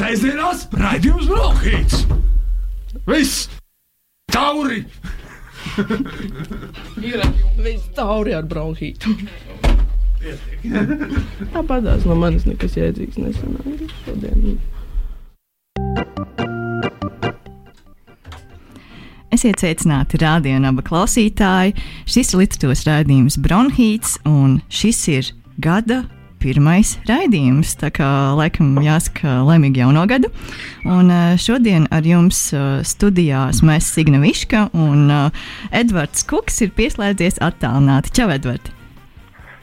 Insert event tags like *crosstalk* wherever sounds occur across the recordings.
Sēžamās raidījums Brokhīts. Viss! Tauri! Viss tauri ar bronhītu. Tāpatās no manis nekas jēdzīgs nesanāca šodien. Esiet sveicināti radio naba klausītāji. Šis ir literatūras raidījums Bronhīts, un šis ir gada pirmais raidījums. Tā kā laikam jāsaka laimīgi jauno gadu. Un eh, šodien ar jums eh, studijās mēs Signa Viška un eh, Edvards Kuks ir pieslēdzies attālināti. Čau, Edvards!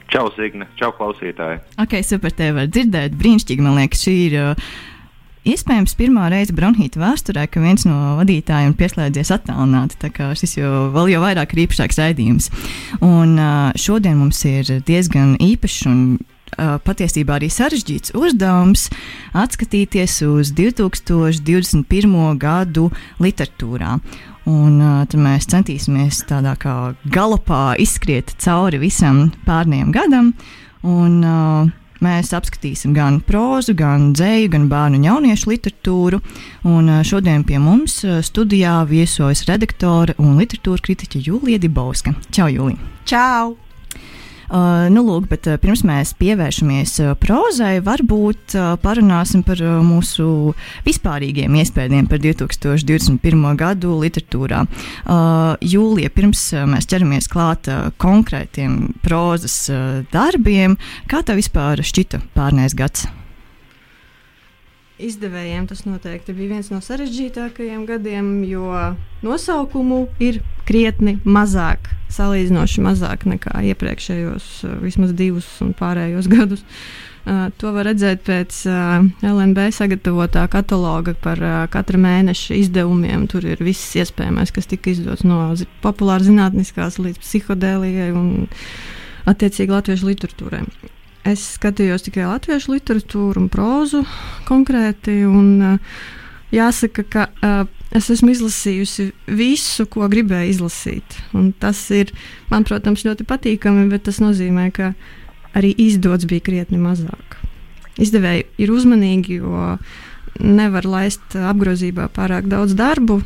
Čau, Zigne! Čau, klausītāji! Ok, super, te var dzirdēt. Brīnišķīgi, man liekas, šī ir. Uh, Iespējams, pirmā reize bronhīta vēsturē, ka viens no vadītājiem pieslēdzies attālināti. Šis jau vēl jau vairāk ir īpašāks raidījums. Un šodien mums ir diezgan īpašs un patiesībā arī sarežģīts uzdevums atskatīties uz 2021. gadu literatūrā. Un uh, tad mēs centīsimies tādā kā galopā izskriet cauri visam pārējiem gadam. Un, uh, Mēs apskatīsim gan prózu, gan dzēju, gan bērnu un jauniešu literatūru. Un šodien pie mums studijā viesojas redaktore un literatūra kritiķe Jūlija Dibauska. Čau, Jūlija! Čau! Uh, nu, lūk, bet uh, pirms mēs pievēršamies uh, prozai, varbūt uh, parunāsim par uh, mūsu vispārīgiem iespējām par 2021. gadu literatūrā. Jūlija, pirms mēs ķeramies klāt konkrētiem prozas darbiem, kā tev vispār šķita pārnēs gads? Izdevējiem tas noteikti bija viens no sarežģītākajiem gadiem, jo nosaukumu ir krietni mazāk, salīdzinoši mazāk nekā iepriekšējos uh, vismaz divus un pārējos *laughs* gadus. Uh, to var redzēt pēc uh, LNB sagatavotā kataloga par uh, katra mēneša izdevumiem. Tur ir viss iespējamais, kas tika izdots no populāras zinātniskās līdz psihodēlijai un attiecīgi latviešu literatūrai. Es skatījos tikai latviešu literatūru un prózu konkrēti. Un, uh, jāsaka, ka uh, es esmu izlasījusi visu, ko gribēju izlasīt. Un tas ir, man, protams, ļoti patīkami, bet tas nozīmē, ka arī izdots bija krietni mazāk. Izdevēji ir uzmanīgi, jo nevar laist apgrozībā pārāk daudz darbu.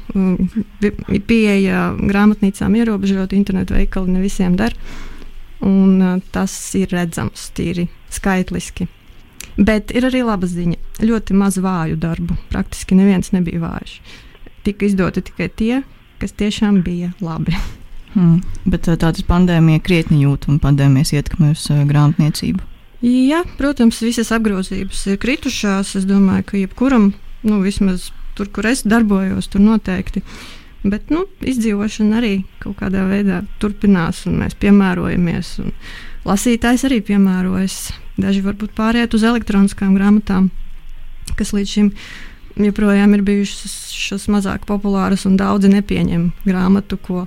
Pieeja grāmatnīcām ierobežota, internetu veikali ne visiem der un uh, tas ir redzams tīri skaitliski. Bet ir arī laba ziņa. Ļoti maz vāju darbu. Praktiski neviens nebija vājš. Tika izdoti tikai tie, kas tiešām bija labi. *laughs* Hmm, bet tādas pandēmija krietni jūt un pandēmijas ietekmē uz uh, grāmatniecību. Jā, protams, visas apgrozības ir kritušās. Es domāju, ka jebkuram, nu, vismaz tur, kur es darbojos, tur noteikti ir Bet nu, izdzīvošana arī kaut kādā veidā turpinās, un mēs piemērojamies. Un lasītājs arī piemērojas. Daži varbūt pāriet uz elektroniskām grāmatām, kas līdz šim joprojām ir bijušas mazāk populāras, un daudzi nepieņem grāmatu, ko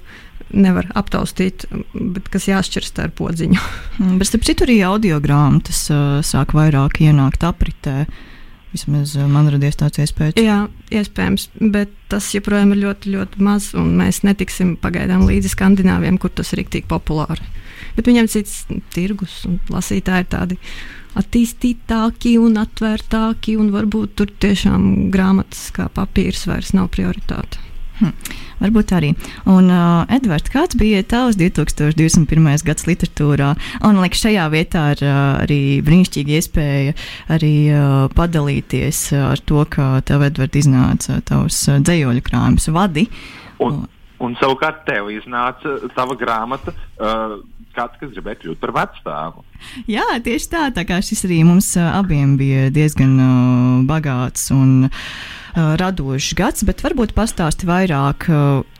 nevar aptaustīt, bet kas jāšķirst ar podziņu. bet starp citu arī audio grāmatas uh, sāk vairāk ienākt apritē. Uh, Vismaz eh, man radies tāds iespējas. Jā, iespējams, bet tas joprojām ir ļoti, ļoti maz, un mēs netiksim pagaidām līdzi skandināviem, kur tas ir rīktīgi populāri. Bet viņiem cits tirgus un lasītāji ir tādi attīstītāki un atvērtāki, un varbūt tur tiešām grāmatas kā papīrs vairs nav prioritāte. Hm, varbūt arī. Un, uh, Edvards, kāds bija tavs 2021. gads literatūrā? Un liekas, šajā vietā ir uh, arī brīnišķīga iespēja arī uh, padalīties ar to, kā tev, Edvards, iznāca tavs uh, dzējoļu krājums vadi. Un, un savukārt tev iznāca tava grāmata. Uh, kāds, kas gribēja kļūt par vecstāvu. Jā, tieši tā. Tā kā šis arī mums uh, abiem bija diezgan uh, bagāts un uh, uh, radošs gads, bet varbūt pastāsti vairāk.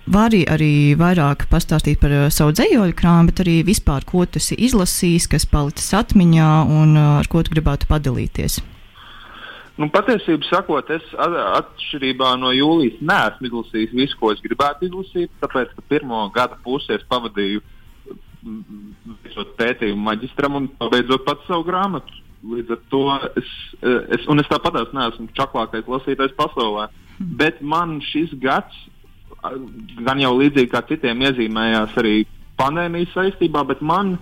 Vari arī vairāk pastāstīt par savu dzīslu krājumu, bet arī vispār, ko tu esi izlasījis, kas palicis atmiņā un ar ko tu gribētu padalīties. Nu, patiesībā sakot, es atšķirībā no jūlijas neesmu izlasījis visu, ko es gribētu izlasīt. Tāpēc, ka pirmo gada pusi es pavadīju veicot pētījumu maģistram un pabeidzot pats savu grāmatu. Līdz ar to es, es, es tāpat neesmu čaklākais lasītājs pasaulē. Bet man šis gads, gan jau līdzīgi kā citiem, iezīmējās arī pandēmijas saistībā, bet man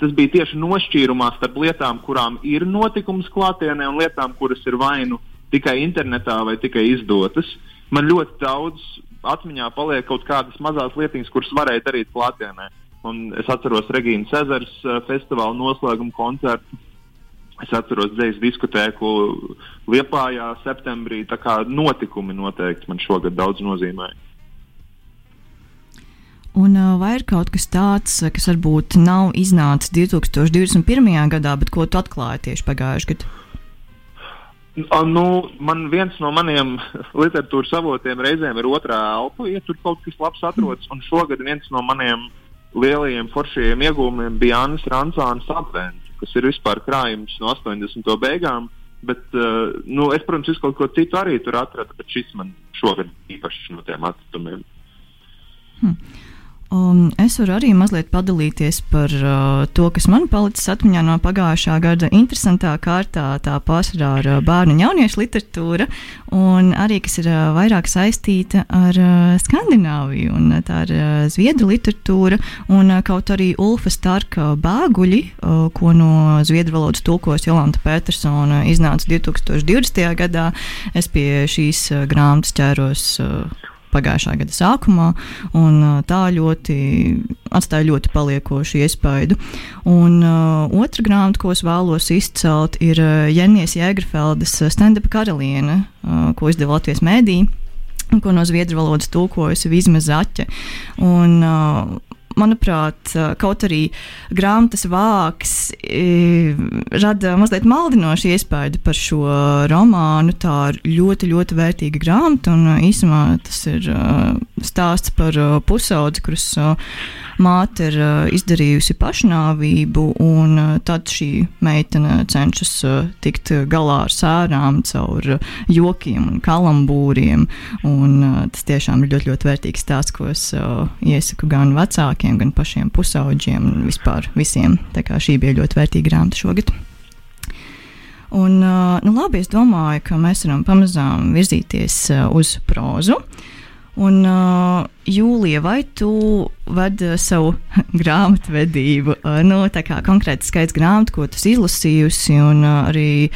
tas bija tieši nošķīrumā starp lietām, kurām ir notikums klātienē, un lietām, kuras ir vai nu tikai internetā vai tikai izdotas. Man ļoti daudz atmiņā paliek kaut kādas mazas lietiņas, kuras varēja darīt klātienē. Un es atceros Regīnas Cezars uh, festivāla noslēguma koncertu. Es atceros dzīslu diskotēku Liepājā septembrī. Tā kā notikumi noteikti man šogad daudz nozīmēja. Un vai ir kaut kas tāds, kas varbūt nav iznācis 2021. gadā, bet ko tu atklāji tieši pagājušajā gadā? Nu, man viens no maniem *laughs* literatūras avotiem reizēm ir otrā elpa, ja tur kaut kas labs atrodas. Un šogad viens no maniem lielajiem foršajiem iegūmiem bija Jānis Rančāns Advents, kas ir vispār krājums no 80. beigām. Bet, uh, nu, es, protams, kaut ko citu arī tur atradu, bet šis man šogad īpaši no tiem atkritumiem. Hmm. Um, es varu arī mazliet padalīties par uh, to, kas man palicis atmiņā no pagājušā gada. Interesantā kārtā tā pārsvarā ar uh, bērnu un jauniešu literatūra, un arī kas ir uh, vairāk saistīta ar uh, Skandināviju. Un, uh, tā ir uh, zviedru literatūra, un uh, kaut arī Ulfa Starka bēguļi, uh, ko no zviedru valodas tulkos Jolanta Petersona iznāca 2020. gadā. Es pie šīs uh, grāmatas ķēros. Uh, pagājušā gada sākumā, un tā ļoti atstāja ļoti paliekošu iespaidu. Un uh, otra grāmata, ko es vēlos izcelt, ir Jenijas Jēgerfeldes stand-up karaliene, uh, ko izdeva Latvijas mēdī. Ko no zviedru valodas tulkojusi Vizma Zaķe. Un, uh, manuprāt, kaut arī grāmatas vāks rada mazliet maldinošu iespaidu par šo romānu. Tā ir ļoti, ļoti vērtīga grāmata, un īsumā tas ir stāsts par pusaudzi, kuras māte ir izdarījusi pašnāvību, un tad šī meitene cenšas tikt galā ar sērām caur jokiem un kalambūriem. Un, tas tiešām ir ļoti, ļoti vērtīgs stāsts, ko es iesaku gan vecākiem, gan pašiem pusauģiem un vispār visiem. Tā kā šī bija ļoti vērtīga grāmata šogad. Un, nu, labi, es domāju, ka mēs varam pamazām virzīties uz prózu. Un, uh, Jūlija, vai tu vadi savu *laughs* grāmatvedību? Uh, nu, tā kā konkrēti skaits grāmatu, ko tu izlasījusi, un uh, arī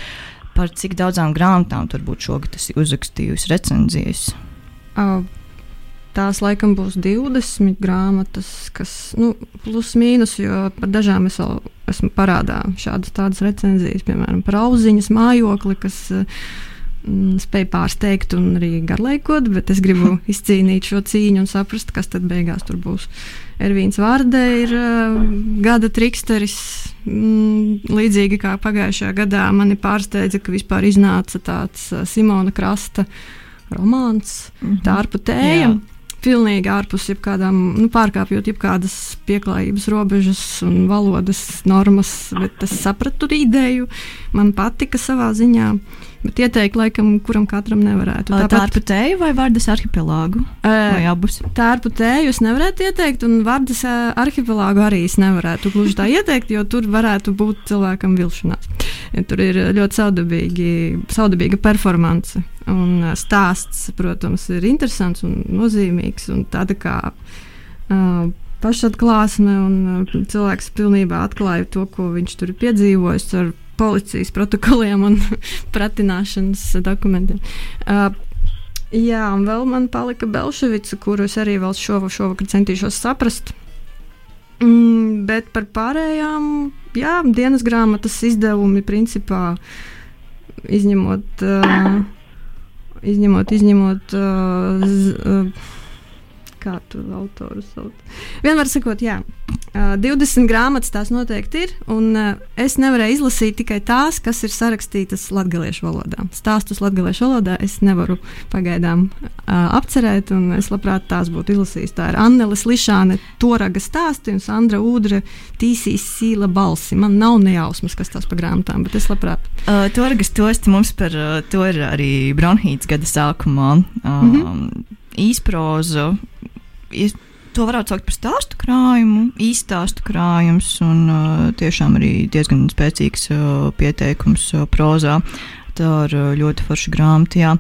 par cik daudzām grāmatām tur būtu šogad uzrakstījusi recenzijas? Uh, tās laikam būs 20 grāmatas, kas nu, plus mīnus, jo par dažām es vēl esmu parādā šādas tādas recenzijas, piemēram, par auziņas mājokli, kas Mm, spēju pārsteigt un arī garlaikot, bet es gribu *laughs* izcīnīt šo cīņu un saprast, kas tad beigās tur būs. Ervīns Vārdē ir uh, gada triksteris. Mm, līdzīgi kā pagājušajā gadā mani pārsteidza, ka vispār iznāca tāds uh, Simona Krasta romāns, mm -hmm. tā ar putējiem. Pilnīgi ārpus jebkādām, nu, pārkāpjot jebkādas pieklājības robežas un valodas normas, bet es sapratu ideju, man patika savā ziņā. Bet ieteikt, laikam, kuram katram nevarētu. Tāpat tārpu tēju vai vārdas arhipelāgu? Vai abus? Tārpu tēju es nevarētu ieteikt, un vārdas arhipelāgu arī es nevarētu gluži tā ieteikt, jo tur varētu būt cilvēkam vilšanās. Tur ir ļoti saudabīgi, saudabīga performance. Un stāsts, protams, ir interesants un nozīmīgs. Un tāda kā uh, pašatklāsme, un uh, cilvēks pilnībā atklāja to, ko viņš tur ir piedzīvojis ar policijas protokoliem un *laughs* pratināšanas dokumentiem. Uh, jā, un vēl man palika Belševica, kuru es arī vēl šovakar, šovakar centīšos saprast. Mm, bet par pārējām, jā, dienas grāmatas izdevumi principā izņemot, uh, izņemot, izņemot uh, z, uh, kā tu autoru sauc. Vienmēr sakot, jā, uh, 20 grāmatas tās noteikti ir, un uh, es nevarēju izlasīt tikai tās, kas ir sarakstītas latviešu valodā. Stāstus latviešu valodā es nevaru pagaidām uh, apcerēt, un es labprāt tās būtu izlasījis. Tā ir Annelis Lišāne, Toraga stāsti un Sandra Udra tīsīs sīla balsi. Man nav nejausmas, kas tas par grāmatām, bet es labprāt. Uh, Toragas tosti mums par uh, to ir arī Bronhīts gada sākumā. Um, mm -hmm īsproza. To varētu saukt par stāstu krājumu, īstāstu krājums un uh, tiešām arī diezgan spēcīgs uh, pieteikums uh, prozā. Tā ir uh, ļoti forša grāmata. Jā.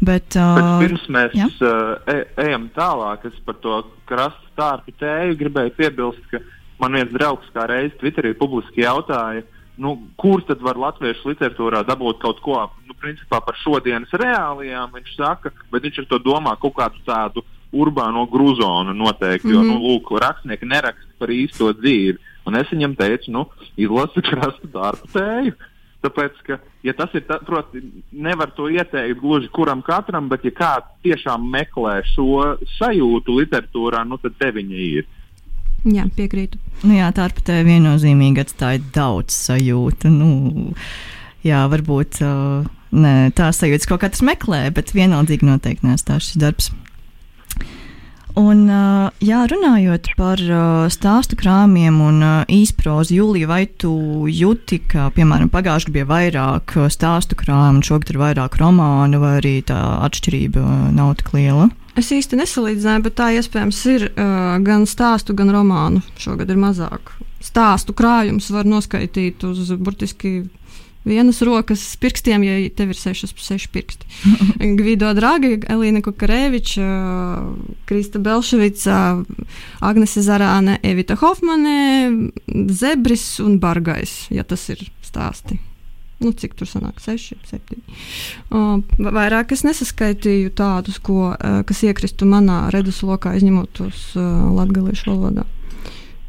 Bet, uh, Bet pirms mēs jā? uh, e ejam tālāk, es par to krastu stārpu tēju gribēju piebilst, ka man viens draugs kā reiz Twitterī publiski jautāja, nu, kur tad var latviešu literatūrā dabūt kaut ko nu, par šodienas reālijām. Viņš saka, bet viņš ar to domā kaut kādu tādu urbāno grūzonu noteikti. Mm -hmm. Jo, nu, Mhm. lūk, rakstnieki neraksta par īsto dzīvi. Un es viņam teicu, nu, izlasi krasta darbu tēju. Tāpēc, ka, ja tas ir, tā, proti, nevar to ieteikt gluži kuram katram, bet, ja kāds tiešām meklē šo sajūtu literatūrā, nu, tad te viņa ir. Jā, piekrītu. Nu, jā, tā ar patē viennozīmīgi atstāja daudz sajūtu. Nu, jā, varbūt uh, ne, tā sajūtas kaut katrs meklē, bet vienaldzīgi noteikti nestāv šis darbs. Un, uh, jā, runājot par uh, stāstu krājumiem un uh, īsprozu, Jūlija, vai tu jūti, ka, piemēram, pagājušajā bija vairāk uh, stāstu krājumu, un šogad ir vairāk romānu, vai arī tā atšķirība uh, nav tik liela? Es īsti nesalīdzināju, bet tā iespējams ir uh, gan stāstu, gan romānu. Šogad ir mazāk. Stāstu krājums var noskaitīt uz burtiski vienas rokas pirkstiem, ja tev ir sešas, seši pirksti. *laughs* Gvido Dragi, Elīna Kukareviča, Krista Belševica, Agnese Zarāne, Evita Hofmane, Zebris un Bargais, ja tas ir stāsti. Nu, cik tur sanāk? 6, 7. Uh, vairāk es nesaskaitīju tādus, ko, uh, kas iekristu manā redzeslokā, izņemot tos uh, latviešu valodā.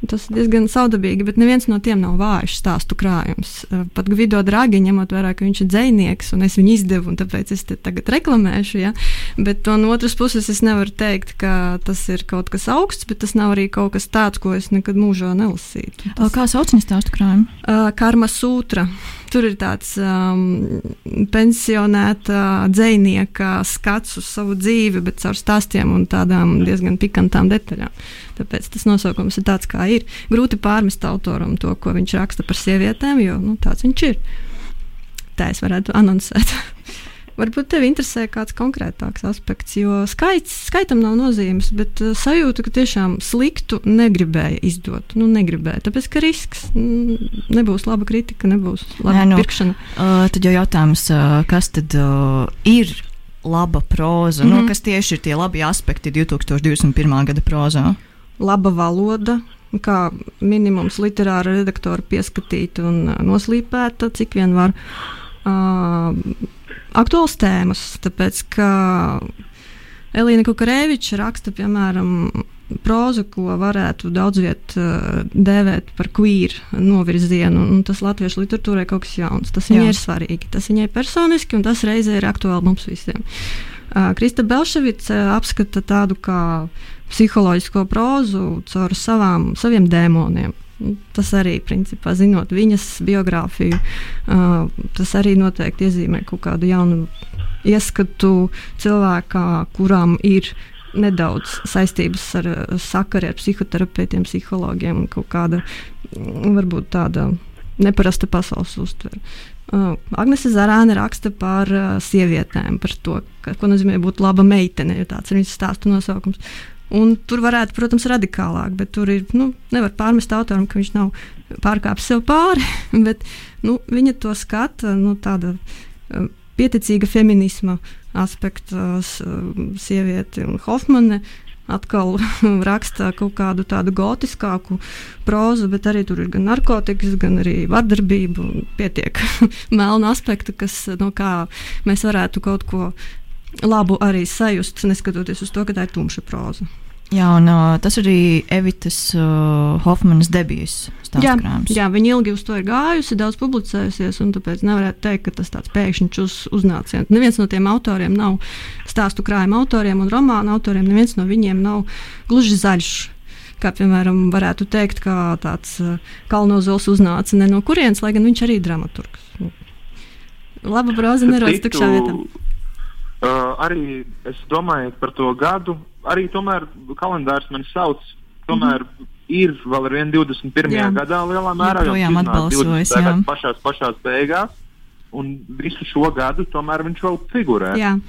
Tas ir diezgan saudabīgi, bet neviens no tiem nav vājš stāstu krājums. Pat Gvido Dragi, ņemot vērā, ka viņš ir dzinieks un es viņu izdevu, un tāpēc es te tagad reklamēšu. Ja? Bet no otras puses, es nevaru teikt, ka tas ir kaut kas augsts, bet tas nav arī kaut kas tāds, ko es nekad mūžā nelasītu. Uh, Kā sauc viņa stāstu krājumu? Karma Sūtra. Tur ir tāds um, pensionēta dzinieka skats uz savu dzīvi, bet caur stāstiem un tādām diezgan pikantām detaļām. Tāpēc tas nosaukums ir tāds, kā ir. Grūti pārmest autoram to, ko viņš raksta par sievietēm, jo nu, tāds viņš ir. Tā es varētu anoncēt. *laughs* Varbūt tevi interesē kāds konkrētāks aspekts, jo skaits, skaitam nav nozīmes, bet uh, sajūta, ka tiešām sliktu negribēja izdot. Nu, negribēja, tāpēc ka risks mm, nebūs laba kritika, nebūs laba Nē, nu, pirkšana. Uh, tad jau jautājums, uh, kas tad uh, ir laba proza? Mm Mhm. -hmm. nu, kas tieši ir tie labi aspekti 2021. gada prozā? Laba valoda, kā minimums literāra redaktora pieskatīta un noslīpēta, cik vien var. Uh, aktuāls tēmas, tāpēc ka Elīna Kukareviča raksta, piemēram, prózu, ko varētu daudz viet uh, dēvēt par queer novirzienu, un tas latviešu literatūrai kaut kas jauns. Tas viņai Jā. ir svarīgi, tas viņai personiski, un tas reizē ir aktuāli mums visiem. Uh, Krista Belševica apskata tādu kā psiholoģisko prózu caur savām, saviem dēmoniem. Tas arī, principā, zinot viņas biogrāfiju, uh, tas arī noteikti iezīmē kaut kādu jaunu ieskatu cilvēkā, kurām ir nedaudz saistības ar uh, sakari ar psihoterapeitiem, psihologiem un kaut kāda, mm, varbūt tāda neparasta pasaules uztvere. Uh, Agnese Zarāne raksta par uh, sievietēm, par to, ka, ko nozīmē būt laba meitene, tāds ir viņas stāstu nosaukums. Un tur varētu, protams, radikālāk, bet tur ir, nu, nevar pārmest autoram, ka viņš nav pārkāpis sev pāri, *laughs* bet nu, viņa to skata, nu, tāda uh, pieticīga feminisma aspekta uh, sieviete un Hofmane atkal *laughs* raksta kaut kādu tādu gotiskāku prózu, bet arī tur ir gan narkotikas, gan arī vardarbība. Pietiek *laughs* melna aspekta, kas, no kā mēs varētu kaut ko labu arī sajust, neskatoties uz to, ka tā ir tumša próza. Jā, un uh, tas arī Evitas uh, Hofmanas debijas Jā, stāstkrājums. jā, viņa ilgi uz to ir gājusi, daudz publicējusies, un tāpēc nevarētu teikt, ka tas tāds pēkšņs uz, uznāciens. Neviens no tiem autoriem nav stāstu krājuma autoriem un romānu autoriem, neviens no viņiem nav gluži zaļš. Kā piemēram, varētu teikt, ka tāds uh, Kalnozols uznāca ne no kurienes, lai gan viņš arī ir dramaturgs. Nu, Laba proza nerodas tukšā vietā. Uh, arī es domāju par to gadu. Arī tomēr kalendārs man sauc. Tomēr mm -hmm. ir vēl ar vienu 21. Jā. Gadā lielā mērā. 20. jā. gada pašās, pašās beigās. Un visu šo gadu tomēr viņš vēl figurē. Jā.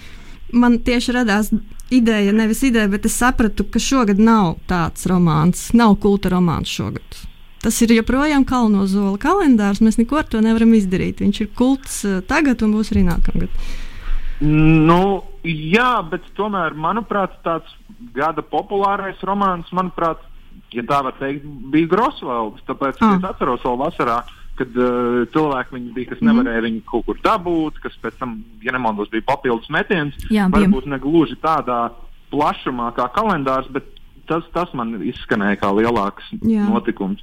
Man tieši radās ideja, nevis ideja, bet es sapratu, ka šogad nav tāds romāns, nav kulta romāns šogad. Tas ir joprojām kalnozola kalendārs. Mēs neko ar to nevaram izdarīt. Viņš ir kults eh, tagad un būs arī nākamgad. Nu, jā, bet tomēr, manuprāt, tāds gada populārais romāns, manuprāt, ja tā var teikt, bija Grosvalds. Tāpēc Ah. es atceros vēl vasarā, kad uh, cilvēki viņu bija, kas nevarēja viņu kaut kur dabūt, kas pēc tam, ja nemaldos, bija papildus metiens. Jā, bija. Varbūt ne gluži tādā plašumā kā kalendārs, bet tas, tas man izskanēja kā lielāks Jā. notikums.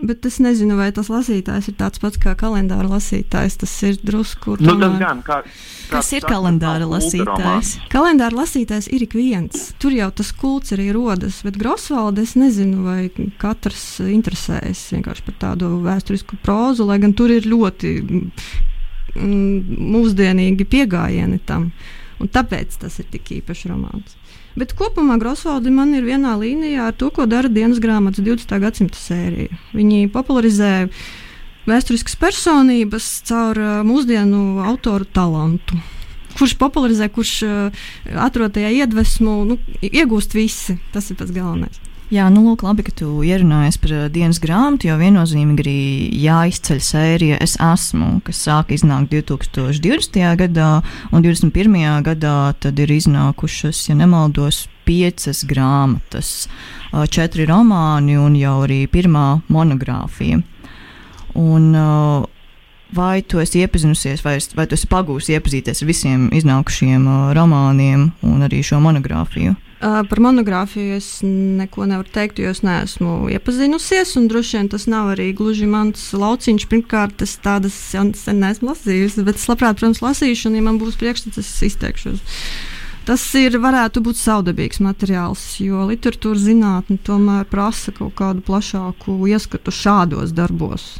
Bet es nezinu, vai tas lasītājs ir tāds pats kā kalendāra lasītājs. Tas ir drusku. Nu, tas gan, kā, Kas kāds ir kalendāra lasītājs? Kalendāra lasītājs ir ik viens. Tur jau tas kults arī rodas. Bet Grosvalda es nezinu, vai katrs interesējas vienkārši par tādu vēsturisku prózu, lai gan tur ir ļoti mm, mūsdienīgi pieejami tam. Un tāpēc tas ir tik īpašs romāns. Bet kopumā Grosvaldi man ir vienā līnijā ar to, ko dara dienas grāmatas 20. gadsimta sērija. Viņi popularizē vēsturiskas personības caur uh, mūsdienu autoru talantu. Kurš popularizē, kurš uh, atrod tajā iedvesmu, nu, iegūst visi. Tas ir pats galvenais. Jā, nu, lūk, labi, ka tu ierunājies par dienas grāmatu, jo viennozīmīgi arī jāizceļ sērija Es esmu, kas sāka iznākt 2020. gadā, un 2021. gadā tad ir iznākušas, ja nemaldos, piecas grāmatas, četri romāni un jau arī pirmā monogrāfija. Un, uh, Vai tu esi iepazinusies, vai, vai tu esi pagūsi iepazīties ar visiem iznākušiem uh, romāniem un arī šo monogrāfiju? Uh, par monogrāfiju es neko nevaru teikt, jo es neesmu iepazinusies. Droši vien tas nav arī gluži mans lauciņš. Pirmkārt, es tādas sen neesmu lasījusi, bet es labprāt, protams, lasīšu, un, ja man būs priekšstats, es izteikšos. Tas ir, varētu būt saudabīgs materiāls, jo literatūra zinātne tomēr prasa kaut kādu plašāku ieskatu šādos darbos.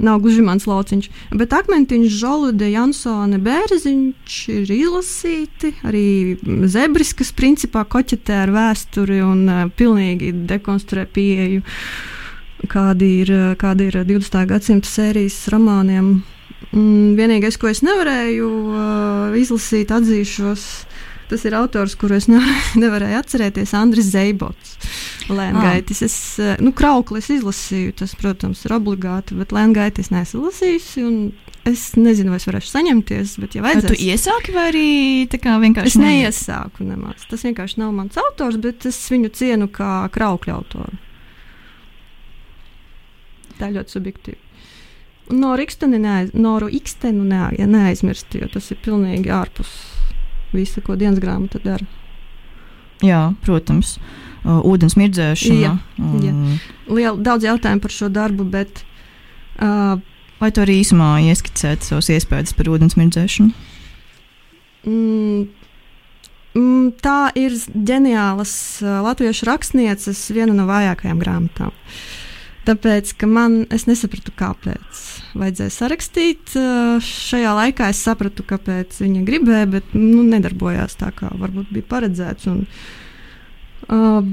Nav gluži mans lauciņš. Bet akmentiņš, žolude, Jansone, bērziņš ir izlasīti. Arī zebris, kas principā koķetē ar vēsturi un uh, pilnīgi dekonstruē pieeju, kāda ir, uh, kāda ir 20. gadsimta sērijas romāniem. Mm, vienīgais, ko es nevarēju uh, izlasīt, atzīšos, tas ir autors, kuru es *laughs* nevarēju, atcerēties, Andris Zeibots. Lēngaitis. Es, eh, nu, krauklis izlasīju, tas, protams, ir obligāti, bet lēngaitis neesmu lasījusi. un Es nezinu, vai es varēšu saņemties, bet, ja Vai tu vajadzēs, iesāki vai arī vienkārši es neiesāku nemaz. Tas vienkārši nav mans autors, bet es viņu cienu kā kraukļa autoru. Tā ļoti subjektīva. Noru neaiz, Ikstenu neaiz, ja neaizmirst, jo tas ir pilnīgi ārpus visa, ko dienas grāmata dara. Jā, protams. Uh, ūdens mirdzēšana. Jā, un- jā. Liela, daudz jautājumu par šo darbu, bet uh, Vai tu arī īsumā ieskicēt savus iespējas par ūdens mirdzēšanu? Mm, mm, tā ir ģeniālas uh, latviešu rakstnieces, viena no vājākajām grāmatām. Tāpēc, ka man, es nesapratu, kāpēc. Vajadzēja sarakstīt. uh, Šajā laikā es sapratu, kāpēc viņa gribēja, bet nu, nedarbojās tā, kā varbūt bija paredzēts. Un, uh,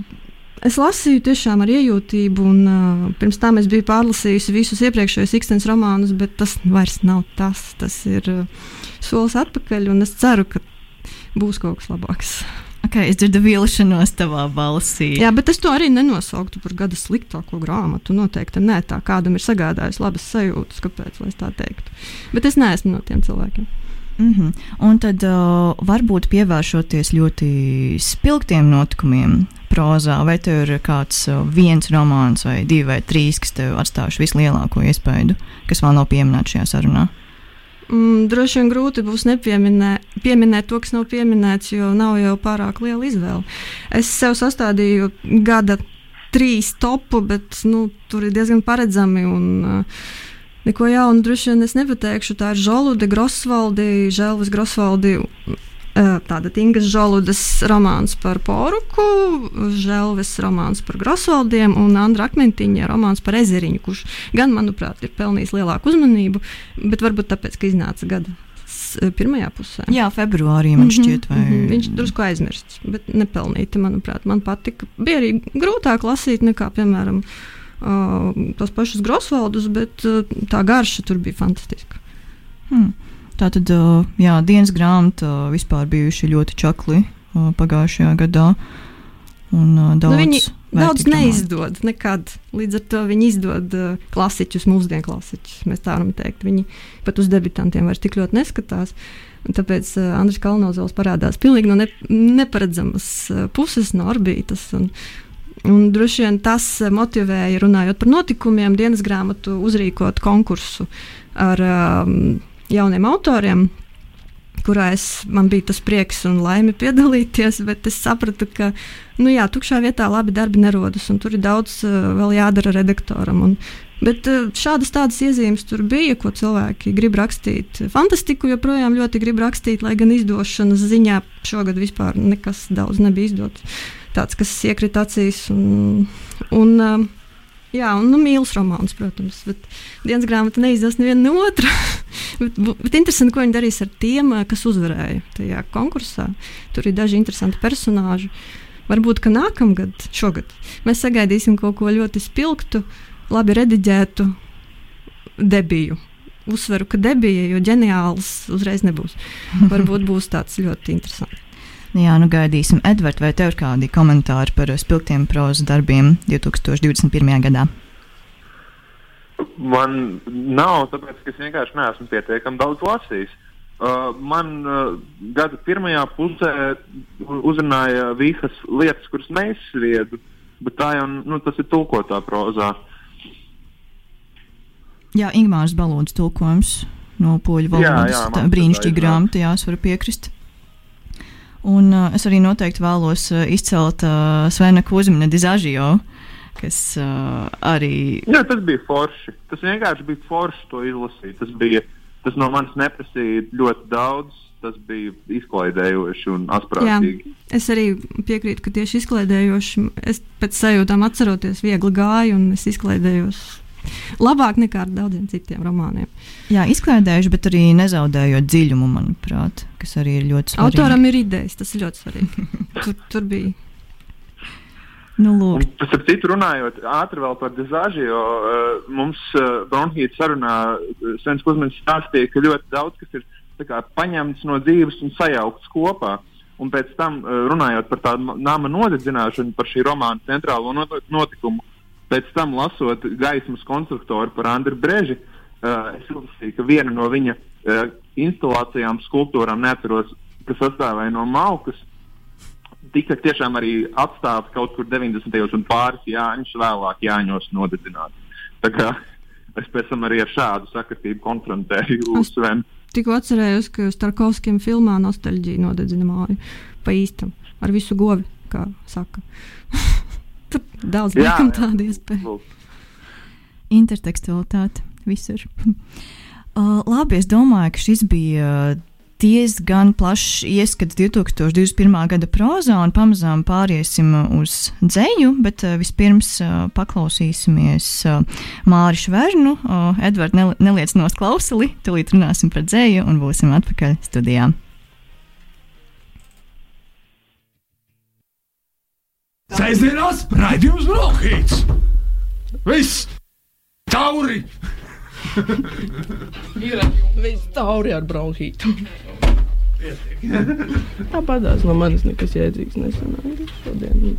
es lasīju tiešām ar iejūtību, un uh, pirms tam es biju pārlasījusi visus iepriekšējos Ikstens romānus, bet tas vairs nav tas. Tas ir uh, solis atpakaļ, un es ceru, ka būs kaut kas labāks. Okay, es dzirdu vilšanos tavā balsī. Jā, bet es to arī nenosauktu par gada sliktāko grāmatu. Noteikti nē, tā kādam ir sagādājis labas sajūtas, kāpēc es tā teiktu. Bet es neesmu no tiem cilvēkiem. Mm -hmm. Un tad uh, varbūt pievēršoties ļoti spilgtiem notikumiem prozā, vai tev ir kāds uh, viens romāns vai divi vai trīs, kas tev atstājuši vislielāko iespaidu, kas vēl nav pieminēts šajā sarunā? Mm, droši vien grūti būs nepieminēt pieminēt to, kas nav pieminēts, jo nav jau pārāk liela izvēle. Es sev sastādīju gada trīs topu, bet nu, tur ir diezgan paredzami. Un, uh, Neko jaunu droši vien es nepateikšu. Tā ir Žolude, Grosvaldi, Želvis Grosvaldi. Uh, Tāda Ingas Žoludes romāns par poruku, Želvis romāns par Grosvaldiem un Andra Akmentiņa romāns par ezeriņu, kurš gan, manuprāt, ir pelnījis lielāku uzmanību, bet varbūt tāpēc, ka iznāca gada s- pirmajā pusē. Jā, februārī man šķiet, vai Mm -hmm. Viņš drusku aizmirsts, bet nepelnīti, manuprāt. Man patika. Bija arī grūtāk lasīt nekā, piemēram, uh, tos pašus Grosvaldus, bet uh, tā garša tur bija fantastiska. Hmm. Tā tad, uh, jā, dienas grāmata vispār bijuši ļoti čakli pagājušajā gadā. Un, uh, daudz Nu, viņi daudz neizdod nekad. Līdz ar to viņi izdod klasiķus, mūsdienu klasiķus. Mēs tā varam teikt. Viņi pat uz debitantiem vairs tik ļoti neskatās. Un tāpēc Andris Kalnozovs parādās pilnīgi no ne, neparedzamas puses, no orbītas. Un, Un droši vien tas motivēja, runājot par notikumiem, dienas grāmatu uzrīkot konkursu ar um, jauniem autoriem, kurā es, man bija tas prieks un laime piedalīties, bet es sapratu, ka nu jā, tukšā vietā labi darbi nerodas, un tur ir daudz uh, vēl jādara redaktoram. Un, Bet uh, šādas tādas iezīmes tur bija, ko cilvēki grib rakstīt. Fantastiku joprojām ļoti grib rakstīt, lai gan izdošanas ziņā šogad vispār nekas daudz nebija izdots. Tāds, kas iekrita acīs. Un, un, uh, Jā, un nu, mīlestības romāns, protams, bet dienas grāmata neizdevās neviena no otra. *laughs* bet, bet interesanti, ko viņi darīs ar tiem, kas uzvarēja tajā konkursā. Tur ir daži interesanti personāļi. Varbūt, ka nākamgad, šogad, mēs sagaidīsim kaut ko ļoti spilgtu, labi rediģētu debiju. Uzsveru, ka debija, jo ģeniāls uzreiz nebūs. *laughs* Varbūt būs tāds ļoti interesants. Jā, nu gaidīsim. Edvards, vai tev ir kādi komentāri par spilgtiem prozu darbiem 2021. gadā? Man nav, tāpēc es vienkārši neesmu pietiekami daudz lasījis. Uh, man uh, gada pirmajā pusē uzrunāja visas lietas, kuras neizsviedu, bet tā jau nu, tas ir tulkotā prozā. Jā, Ingūns Balons tulkojums no poļu valodas. Tā brīnišķīga grāmata, jā, es varu piekrist. Un uh, es arī noteikti vēlos uh, izcelt uh, Svena Kusmina dizažio, kas uh, arī. Jā, tas bija forši. Tas vienkārši bija forši to izlasīt. Tas, bija, tas no manis neprasīja ļoti daudz. Tas bija izklaidējoši un asprātīgi. Jā, es arī piekrītu, ka tieši izklaidējoši. Es pēc sajūtām atceroties, viegli gāju un es izklaidējos labāk nekā ar daudziem citiem romāniem. Jā, izklaidējuši, bet arī nezaudējot dziļumu, manuprāt, kas arī ir ļoti svarīgi. Autoram ir idejas, tas ir ļoti svarīgi. *laughs* tur, tur bija. Nu, lūk. Tas ar citu runājot, ātri vēl par dizāžu, jo uh, mums uh, Bronhīta sarunā uh, Sens Kusmins stāstīja, ka ļoti daudz kas ir kā, paņemts no dzīves un sajaukts kopā. Un pēc tam, uh, runājot par tādu nama nodedzināšanu, par šī romāna centrālo notikumu, Pēc tam, lasot gaismas konstruktoru par Andriu Breži, uh, es uzskatīju, ka viena no viņa uh, instalācijām, skulptūrām, neatceros, kas sastāvēja no malkas, tika tiešām arī atstāta kaut kur 90. un pāris jāņus vēlāk jāņos kā es pēc tam arī ar šādu sakritību konfrontēju *laughs* Svenu. Tikko atcerējos, ka Starkovskim filmā nostalģija nodedzina māju pa īstam ar visu govi, kā saka. *laughs* Tur daudz liekam tādu iespēju. Intertekstualitāte visur. *laughs* uh, labi, es domāju, ka šis bija diezgan plašs ieskats 2021. gada prozā, un pamazām pāriesim uz dzēju, bet uh, vispirms uh, paklausīsimies uh, Māri Švernu. Uh, Edvards, nel neliec nos klausuli, tūlīt runāsim par dzēju un būsim atpakaļ studijā. Sēžamās raidījums Brokhīts. Viss! Tauri! Viss tauri ar bronhītu. Tāpat no manis nekas jēdzīgs nesanāca šodien.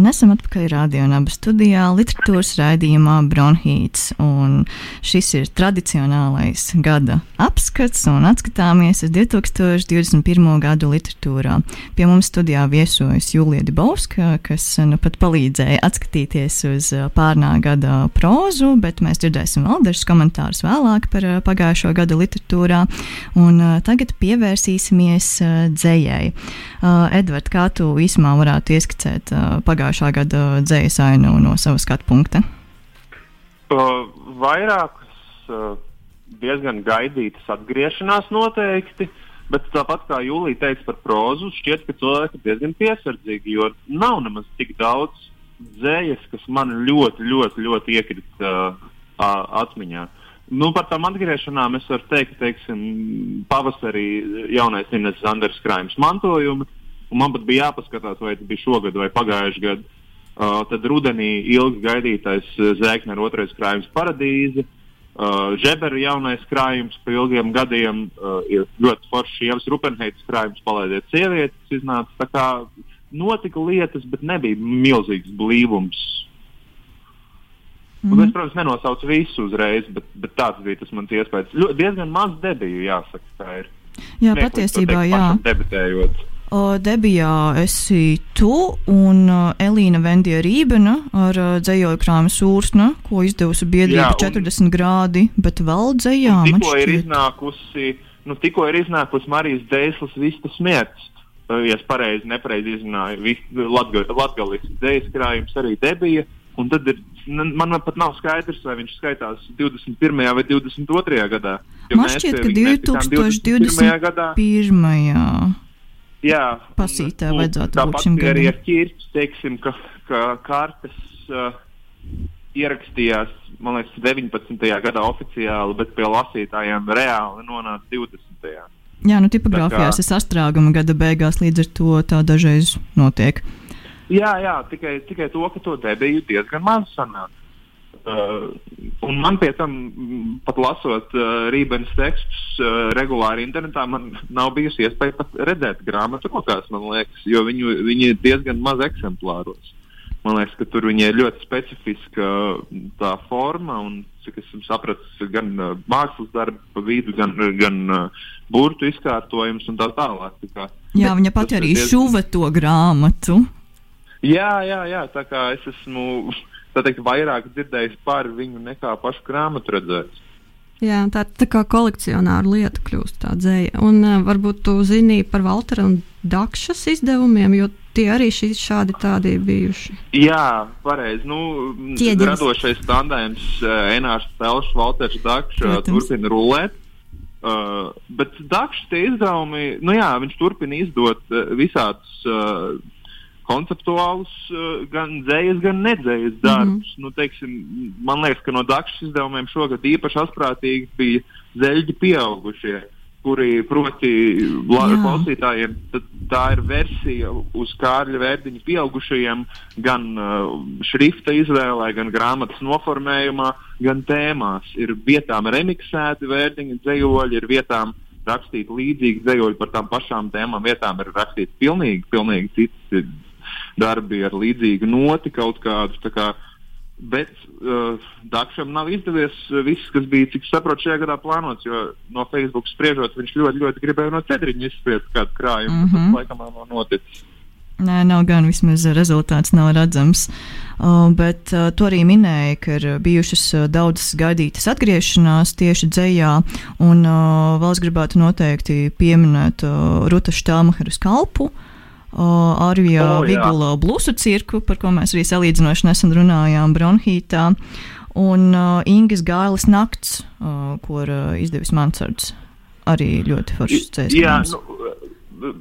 Un esam atpakaļ radio un abu studijā literatūras raidījumā Bronhīts. Un šis ir tradicionālais gada apskats un atskatāmies uz 2021. gadu literatūrā. Pie mums studijā viesojas Julija Dibauska, kas nu pat palīdzēja atskatīties uz pārnā gada prózu, bet mēs dzirdēsim vēl dažus komentārus vēlāk par pagājušo gadu literatūrā. Un tagad pievērsīsimies dzējai. Edvard, kā tu īsumā varētu ieskicēt pagājušo pagājušā gada dzējas ainu no sava skatu punkta? Uh, vairākas uh, diezgan gaidītas atgriešanās noteikti. Bet tāpat kā Jūlija teica par prózu, šķiet, ka cilvēki ir diezgan piesardzīgi, jo nav nemaz tik daudz dzējas, kas man ļoti, ļoti, ļoti iekrita uh, atmiņā. Nu, par tām atgriešanām es varu teikt, ka pavasarī jaunais Inês Zanders krājums mantojumi, man pat bija jāpaskatās, vai tas bija šogad vai pagājušajā gadā. Uh, tad rudenī ilgi gaidītais uh, Zēkner otrais krājums paradīze. Uh, Žebera jaunais krājums pa ilgiem gadiem uh, ir ļoti foršs. Ievas Rupenheitas krājums palaidiet sievietes iznāca. Tā kā notika lietas, bet nebija milzīgs blīvums. Mm -hmm. Es, protams, nenosaucu visu uzreiz, bet, bet tāds bija tas mans iespējas. Ļo, diezgan maz debiju, jāsaka, tā ir. Jā, patiesībā, jā. Debatējot debijā esi tu un Elīna Vendija Rībena ar dzējoju krājumu sūrsnu, ko izdevusi biedrība Jā, un- 40 grādi, bet vēl dzējā Tikko ir iznākusi, nu, tikko ir iznākusi Marijas Dēslas vistas smērts. Ja es pareizi, nepareizi izrunāju, latgalisks dzējas krājums arī debija. Un tad ir, man pat nav skaidrs, vai viņš skaitās 21. vai 22. gadā. Man šķiet, ka viņa netikām 2021. gadā. Jā, Pasītē un, vajadzētu tāpat būt šim bija arī gadam. ar ķirķi, teiksim, ka, ka kartes uh, ierakstījās, man liekas, 19. gadā oficiāli, bet pie lasītājiem reāli nonāca 20. Jā, nu tipogrāfijās ir sastrāguma gada beigās, līdz ar to tā dažreiz notiek. Jā, jā, tikai, tikai to, ka to debiju diezgan maz sanāca. Uh, un man pie tam, mm, pat lasot uh, Rīgas tekstus uh, regulāri internetā, man nav bijusi iespēja pat redzēt grāmatu rokās, man liekas, jo viņu, viņi ir diezgan maz eksemplāros. Man liekas, ka tur viņai ir ļoti specifiska mm, tā forma, un cik esmu sapratis, gan uh, mākslas darba pa vidu, gan, gan uh, burtu izkārtojums un tā tālāk. Tā kā, Jā, viņa pati arī diezgan- šuva to grāmatu. Jā, jā, jā, tā kā es esmu tā teikt, vairāk dzirdējis par viņu nekā pašu grāmatu redzējis. Jā, tā ir tā kā kolekcionāra lieta kļūst tā dzēja. Un uh, varbūt tu zini par Valtera un Dakšas izdevumiem, jo tie arī šī, šādi tādi bijuši. Jā, pareizi. Nu, Ķieģelis. radošais tandēms uh, Enārs Pelšs, Valters Dakšs uh, turpina rulēt. Uh, bet Dakšs tie izdevumi, nu jā, viņš turpina izdot uh, visādus uh, konceptuālus, uh, gan dzējas, gan nedzējas darbus. Mm -hmm. nu, teiksim, man liekas, ka no Dakšas izdevumiem šogad īpaši asprātīgi bija zeļģi pieaugušie. Kuri, proti, klausītājiem, tā ir versija uz Kārļa vērdiņa pieaugušajiem, gan uh, šrifta izvēlē, gan grāmatas noformējumā, gan tēmās. Ir vietām remiksēti vērdiņa dzējoļi, ir vietām rakstīti līdzīgi dzējoļi par tām pašām tēmām, vietām ir rakstīti pilnīgi, pilnīgi citi darbi ar līdzīgu noti kaut kādu. kā, Bet uh, Dakšam nav izdevies uh, viss, kas bija, cik saprotu, šajā gadā plānots. Jo no Facebook spriežot, viņš ļoti, ļoti gribēja no cedriņa izspiest kādu krājumu. Mm. -hmm. Tas laikam nav noticis. Nē, nav gan vismaz rezultāts nav redzams. Uh, bet uh, tu arī minēji, ka ir bijušas uh, daudzas gaidītas atgriešanās tieši dzējā, un uh, vēl es gribētu noteikti pieminēt uh, Ruta Štāmaheru skalpu. Uh, Arvija oh, jā. Vigula blusu cirku, par ko mēs arī salīdzinoši nesen runājām Bronhītā, un uh, Ingas Gailes nakts, uh, ko uh, izdevis Mansards. Arī ļoti foršs Jā, cēlonis. nu,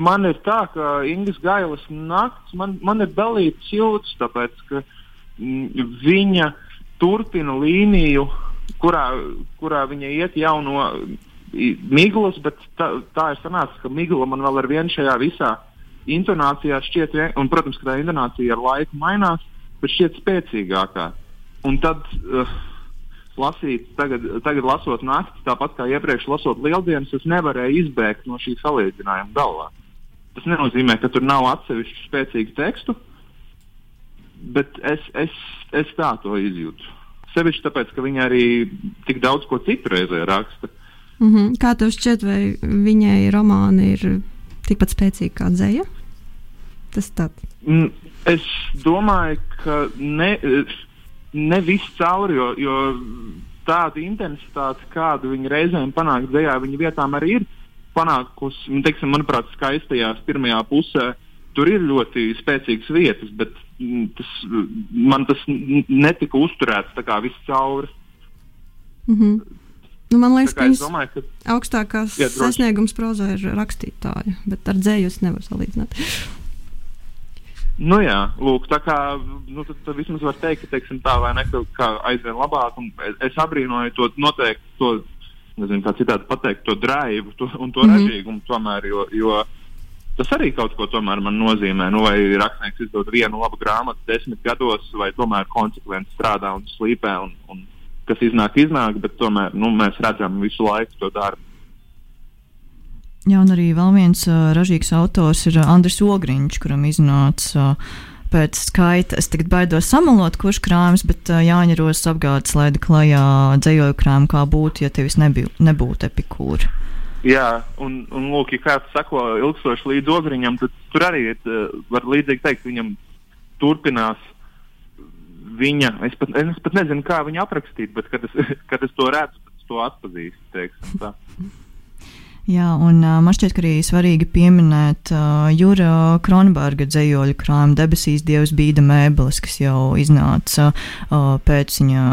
man ir tā, ka Ingūna Gailas nakts man, man ir dalīts jūtas, tāpēc ka mm, viņa turpina līniju, kurā, kurā viņa iet jau no i- Miglas, bet tā, tā ir sanācis, ka Migla man vēl ar vienu šajā visā intonācijā šķiet, un, protams, ka tā intonācija ar laiku mainās, bet šķiet spēcīgākā. Un tad uh, lasīt, tagad, tagad lasot naktis, tāpat kā iepriekš lasot lieldienas, es nevarēju izbēgt no šī salīdzinājuma galvā. Tas nenozīmē, ka tur nav atsevišķu spēcīgu tekstu, bet es, es, es tā to izjūtu. Sevišķi tāpēc, ka viņa arī tik daudz ko citu reizē raksta. Mm -hmm. Kā tev šķiet, vai viņai romāni ir tikpat spēcīgi kā dzēja? Tas tāds. Mm, Es domāju, ka ne, ne viss cauri, jo, jo tāda intensitāte, kādu viņi reizēm panāk dzējā, viņa vietām arī ir panākusi, teiksim, manuprāt, skaistajās pirmajā pusē. Tur ir ļoti spēcīgas vietas, bet mm, tas, man tas netika uzturēts tā kā viss cauri. Mm -hmm. Nu, man liekas, ka domāju, ka augstākās Jā, droši. sasniegums prozā ir rakstītāja, bet ar dzēju es nevaru salīdzināt. Nu jā, lūk, tā kā nu, tad, tad vismaz var teikt, ka teiksim, tā vai ne, ka, ka aizvien labāk. un Es, es abrīnoju to noteikti, to, nezinu, kā citādi pateikt, to drāvu to, un to mm. -hmm. ražīgumu tomēr, jo, jo tas arī kaut ko tomēr man nozīmē. Nu, vai rakstnieks izdod vienu labu grāmatu desmit gados, vai tomēr konsekventi strādā un slīpē, un, un kas iznāk, iznāk, bet tomēr nu, mēs redzam visu laiku to darbu. Jā, un arī vēl viens uh, ražīgs autors ir Andris Ogriņš, kuram iznāca uh, pēc skaita. Es tagad baidos samalot, kurš krājums, bet uh, Jāņa Rosas apgādes laida klajā dzējoju krājumu, kā būtu, ja tevis nebiju, nebūtu epikūra. Jā, un, un lūk, ja kāds sako ilgstoši līdz ogriņam, tad tur arī ir, var līdzīgi teikt, viņam turpinās viņa, es pat, es pat nezinu, kā viņu aprakstīt, bet kad es, *laughs* kad es to redzu, tad es to atpazīstu, teiksim tā. Jā, un uh, man šķiet, ka arī svarīgi pieminēt uh, Jūra Kronberga dzējoļu krājumu debesīs Dievs bīda mēbeles, kas jau iznāca uh, pēc viņa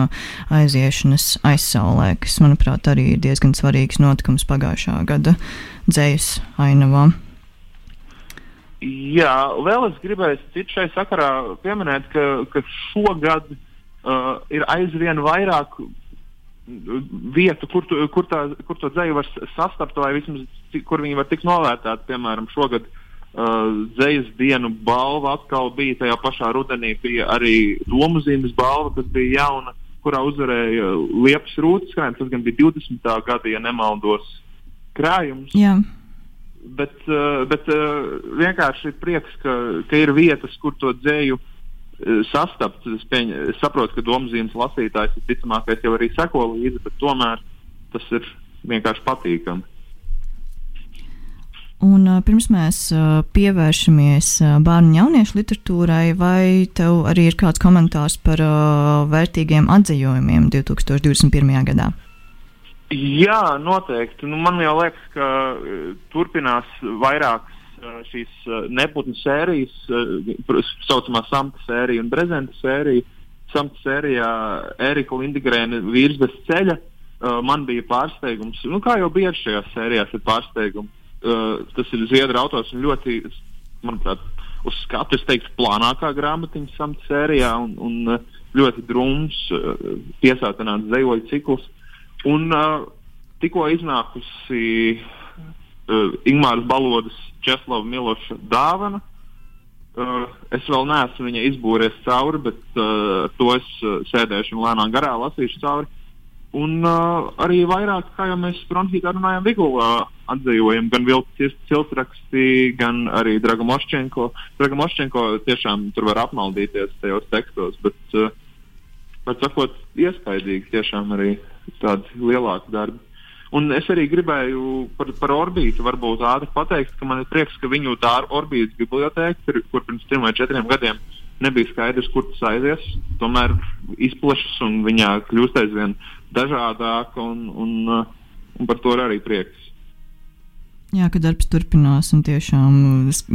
aiziešanas aizsaulē, kas, manuprāt, arī ir diezgan svarīgs notikums pagājušā gada dzējas ainavā. Jā, vēl es gribēju citu šai sakarā pieminēt, ka, ka šogad uh, ir aizvien vairāk vietu, kur, tu, kur, tā, kur to dzēju var sastapt, vai vismaz kur viņi var tikt novērtēti. Piemēram, šogad uh, dzējas dienu balva atkal bija tajā pašā rudenī, bija arī domu zīmes balva, kas bija jauna, kurā uzvarēja Liepas rūtas krājums. Tas gan bija 20. gada, ja nemaldos, krājums. Jā. Bet, uh, bet uh, vienkārši ir prieks, ka, ka ir vietas, kur to dzēju uh, sastapt. Es, pieņ, es saprotu, ka domzīmes lasītājs visticamākais jau arī seko līdzi, bet tomēr tas ir vienkārši patīkami. Un, pirms mēs pievēršamies bērnu un jauniešu literatūrai, vai tev arī ir kāds komentārs par vērtīgiem atzījumiem 2021. gadā? Jā, noteikti. Nu, man jau liekas, ka uh, turpinās vairākas uh, šīs uh, neputnu sērijas, tā saucamā samta sērija un brezenta sērija. Samta sērijā Erika Lindegrēna vīrs bez ceļa. Man bija pārsteigums, nu, kā jau bija šajās sērijās, ir pārsteigums. Tas ir Zviedru autors un ļoti, manuprāt, uz skatu es teiktu, plānākā grāmatiņa samta sērijā un, un ļoti drūms, piesātināts zejoļu cikls. Un uh, tikko iznākusi uh, Ingūras Balodas Česlava Miloša dāvana. Uh, es vēl neesmu viņa izbūries cauri, bet uh, to es uh, sēdēšu un lēnām garā lasīšu cauri. Un uh, arī vairāk, kā jau mēs Bronhītā runājam, Vigulā atzījojam gan vilcis ciltraksti, gan arī Dragomoščenko. Dragomoščenko tiešām tur var apmaldīties tajos tekstos, bet, uh, bet sakot, iespaidīgi tiešām arī tādi lielāki darbi. Un es arī gribēju par, par orbītu varbūt ātri pateikt, ka man ir prieks, ka viņu tā orbītas biblioteka, kur pirms trim vai četriem gadiem nebija skaidrs, kur tas aizies, tomēr izplešas un viņā kļūst aizvien dažādāka, un, un, un par to ir arī prieks. Jā, ka darbs turpinās un tiešām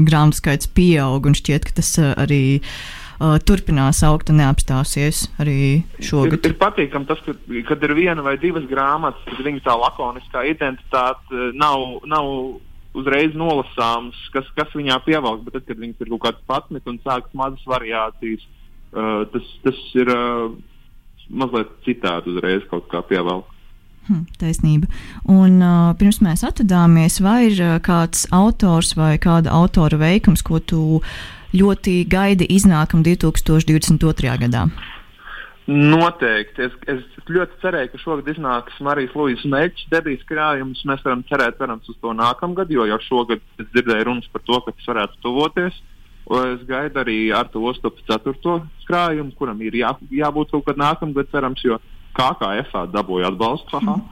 grāmatu skaits pieaug, un šķiet, ka tas arī uh, uh, turpinās augt un neapstāsies arī šogad. Ir, ir patīkami tas, ka, kad ir viena vai divas grāmatas, tad viņu tā lakoniskā identitāte nav, nav uzreiz nolasāms, kas, kas viņā pievelk, bet tad, kad viņas ir kaut kāds patnet un sākas mazas variācijas, uh, tas, tas ir uh, mazliet citādi uzreiz kaut kā pievelk. Hm, taisnība. Un, uh, pirms mēs atvadāmies, vai ir uh, kāds autors vai kāda autora veikums, ko tu ļoti gaidi iznākam 2022. gadā? Noteikti. Es, es ļoti cerēju, ka šogad iznāks Marijas Lūijas mērķis debijas krājums. Mēs varam cerēt, cerams, uz to nākamgad, jo jau šogad es dzirdēju runas par to, ka tas varētu tuvoties. Es gaidu arī ar to ostopu ceturto krājumu, kuram ir jā, jābūt kaut kad nākamgad, cerams, jo KKF dabūja atbalstu. Mm.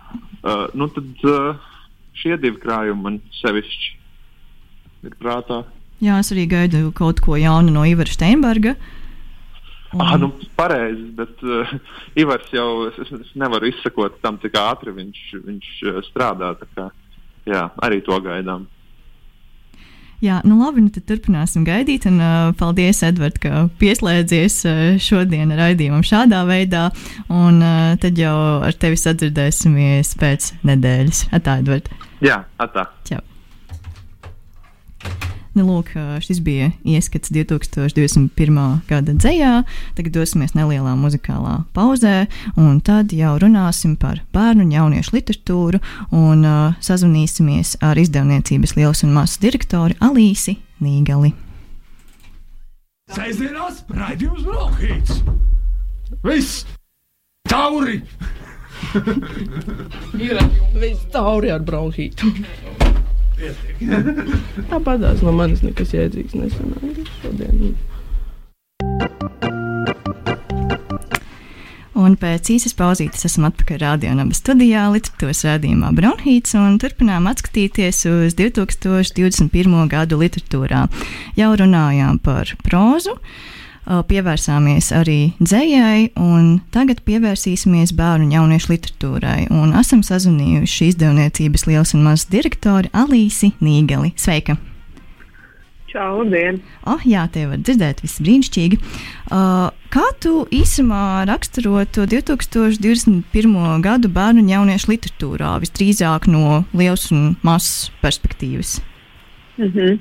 Uh, nu tad uh, šie divi krājumi man sevišķi ir prātā. Jā, es arī gaidu kaut ko jaunu no Ivara Steinberga. Un... Ah, nu, pareizi, bet uh, Ivars jau es, es nevaru izsekot tam, cik ātri viņš, viņš uh, strādā. Kā, jā, arī to gaidām. Jā, nu labi, nu tad turpināsim gaidīt. Un, uh, paldies, Edvard, ka pieslēdzies uh, šodien raidījumam šādā veidā. Un uh, tad jau ar tevi sadzirdēsimies pēc nedēļas. Atā, Edvard. Jā, atā. Čau. Nu, lūk, šis bija ieskats 2021. gada dzējā. Tagad dosimies nelielā muzikālā pauzē, un tad jau runāsim par bērnu un jauniešu literatūru un uh, sazvanīsimies ar izdevniecības Lielas un Māsas direktori Alīsi Nīgali. Sēžamās raidījums Brokhīts! Viss! Tauri! *laughs* Ir viss tauri ar bronhītu. Tāpat no manis nekas jēdzīgs nesanāca šodien. Un pēc īsas pauzītes esam atpakaļ radionāba studijā, literatūras rādījumā Bronhīts, un turpinām atskatīties uz 2021. gadu literatūrā. Jau runājām par prózu, pievērsāmies arī dzējai, un tagad pievērsīsimies bērnu un jauniešu literatūrai. Un esam sazvanījuši izdevniecības liels un mazs direktori Alīsi Nīgali. Sveika! Čau, labdien! Oh, jā, te var dzirdēt, viss brīnišķīgi. Uh, kā tu īsumā raksturotu 2021. gadu bērnu un jauniešu literatūrā, visdrīzāk no liels un mazs perspektīvas? Mm -hmm.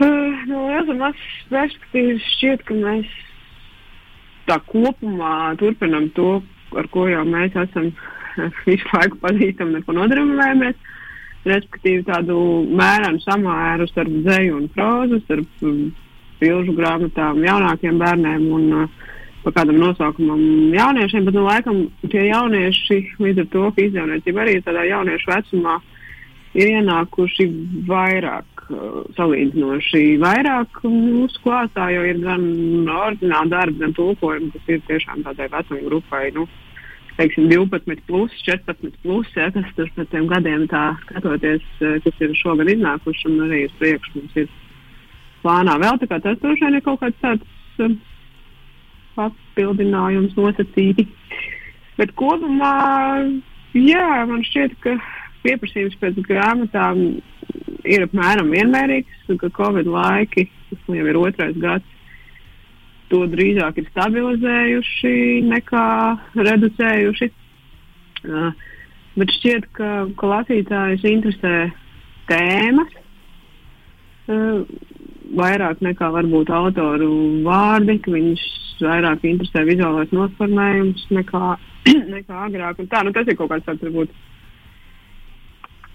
Uh, no un mazs perspektīvas šķiet, ka mēs tā kopumā turpinam to, ar ko jau mēs esam visu laiku pazīstami un ko nodarbojamies. Uh, respektīvi tādu mērenu samēru starp dzēju un prózu, starp bilžu grāmatām jaunākiem bērniem un uh, pa kādam nosaukumam jauniešiem, bet nu laikam tie jaunieši līdz ar to, ka izdevniecība arī tādā jauniešu vecumā ir ienākuši vairāk uh, salīdzinoši vairāk mūsu klāstā, jo ir gan ordināli darbi, gan tulkojumi, kas ir tiešām tādai vecuma grupai. Nu, teiksim, 12, plus, 14, plus, ja, kas tur pēc tiem gadiem tā skatoties, eh, kas ir šogad iznākuši un arī uz priekšu mums ir plānā vēl. Tā kā tas droši vien ir kaut kāds tāds um, papildinājums nosacīti. Bet kopumā, jā, man šķiet, ka pieprasījums pēc grāmatām ir apmēram vienmērīgs, ka Covid laiki, tas jau ir otrais gads, to drīzāk ir stabilizējuši nekā reducējuši. Uh, bet šķiet, ka, ka lasītājus interesē tēmas uh, vairāk nekā varbūt autoru vārdi, ka viņš vairāk interesē vizuālais nosformējums nekā, *clears throat* nekā agrāk. Un tā, nu, tas ir kaut kāds tāds, varbūt,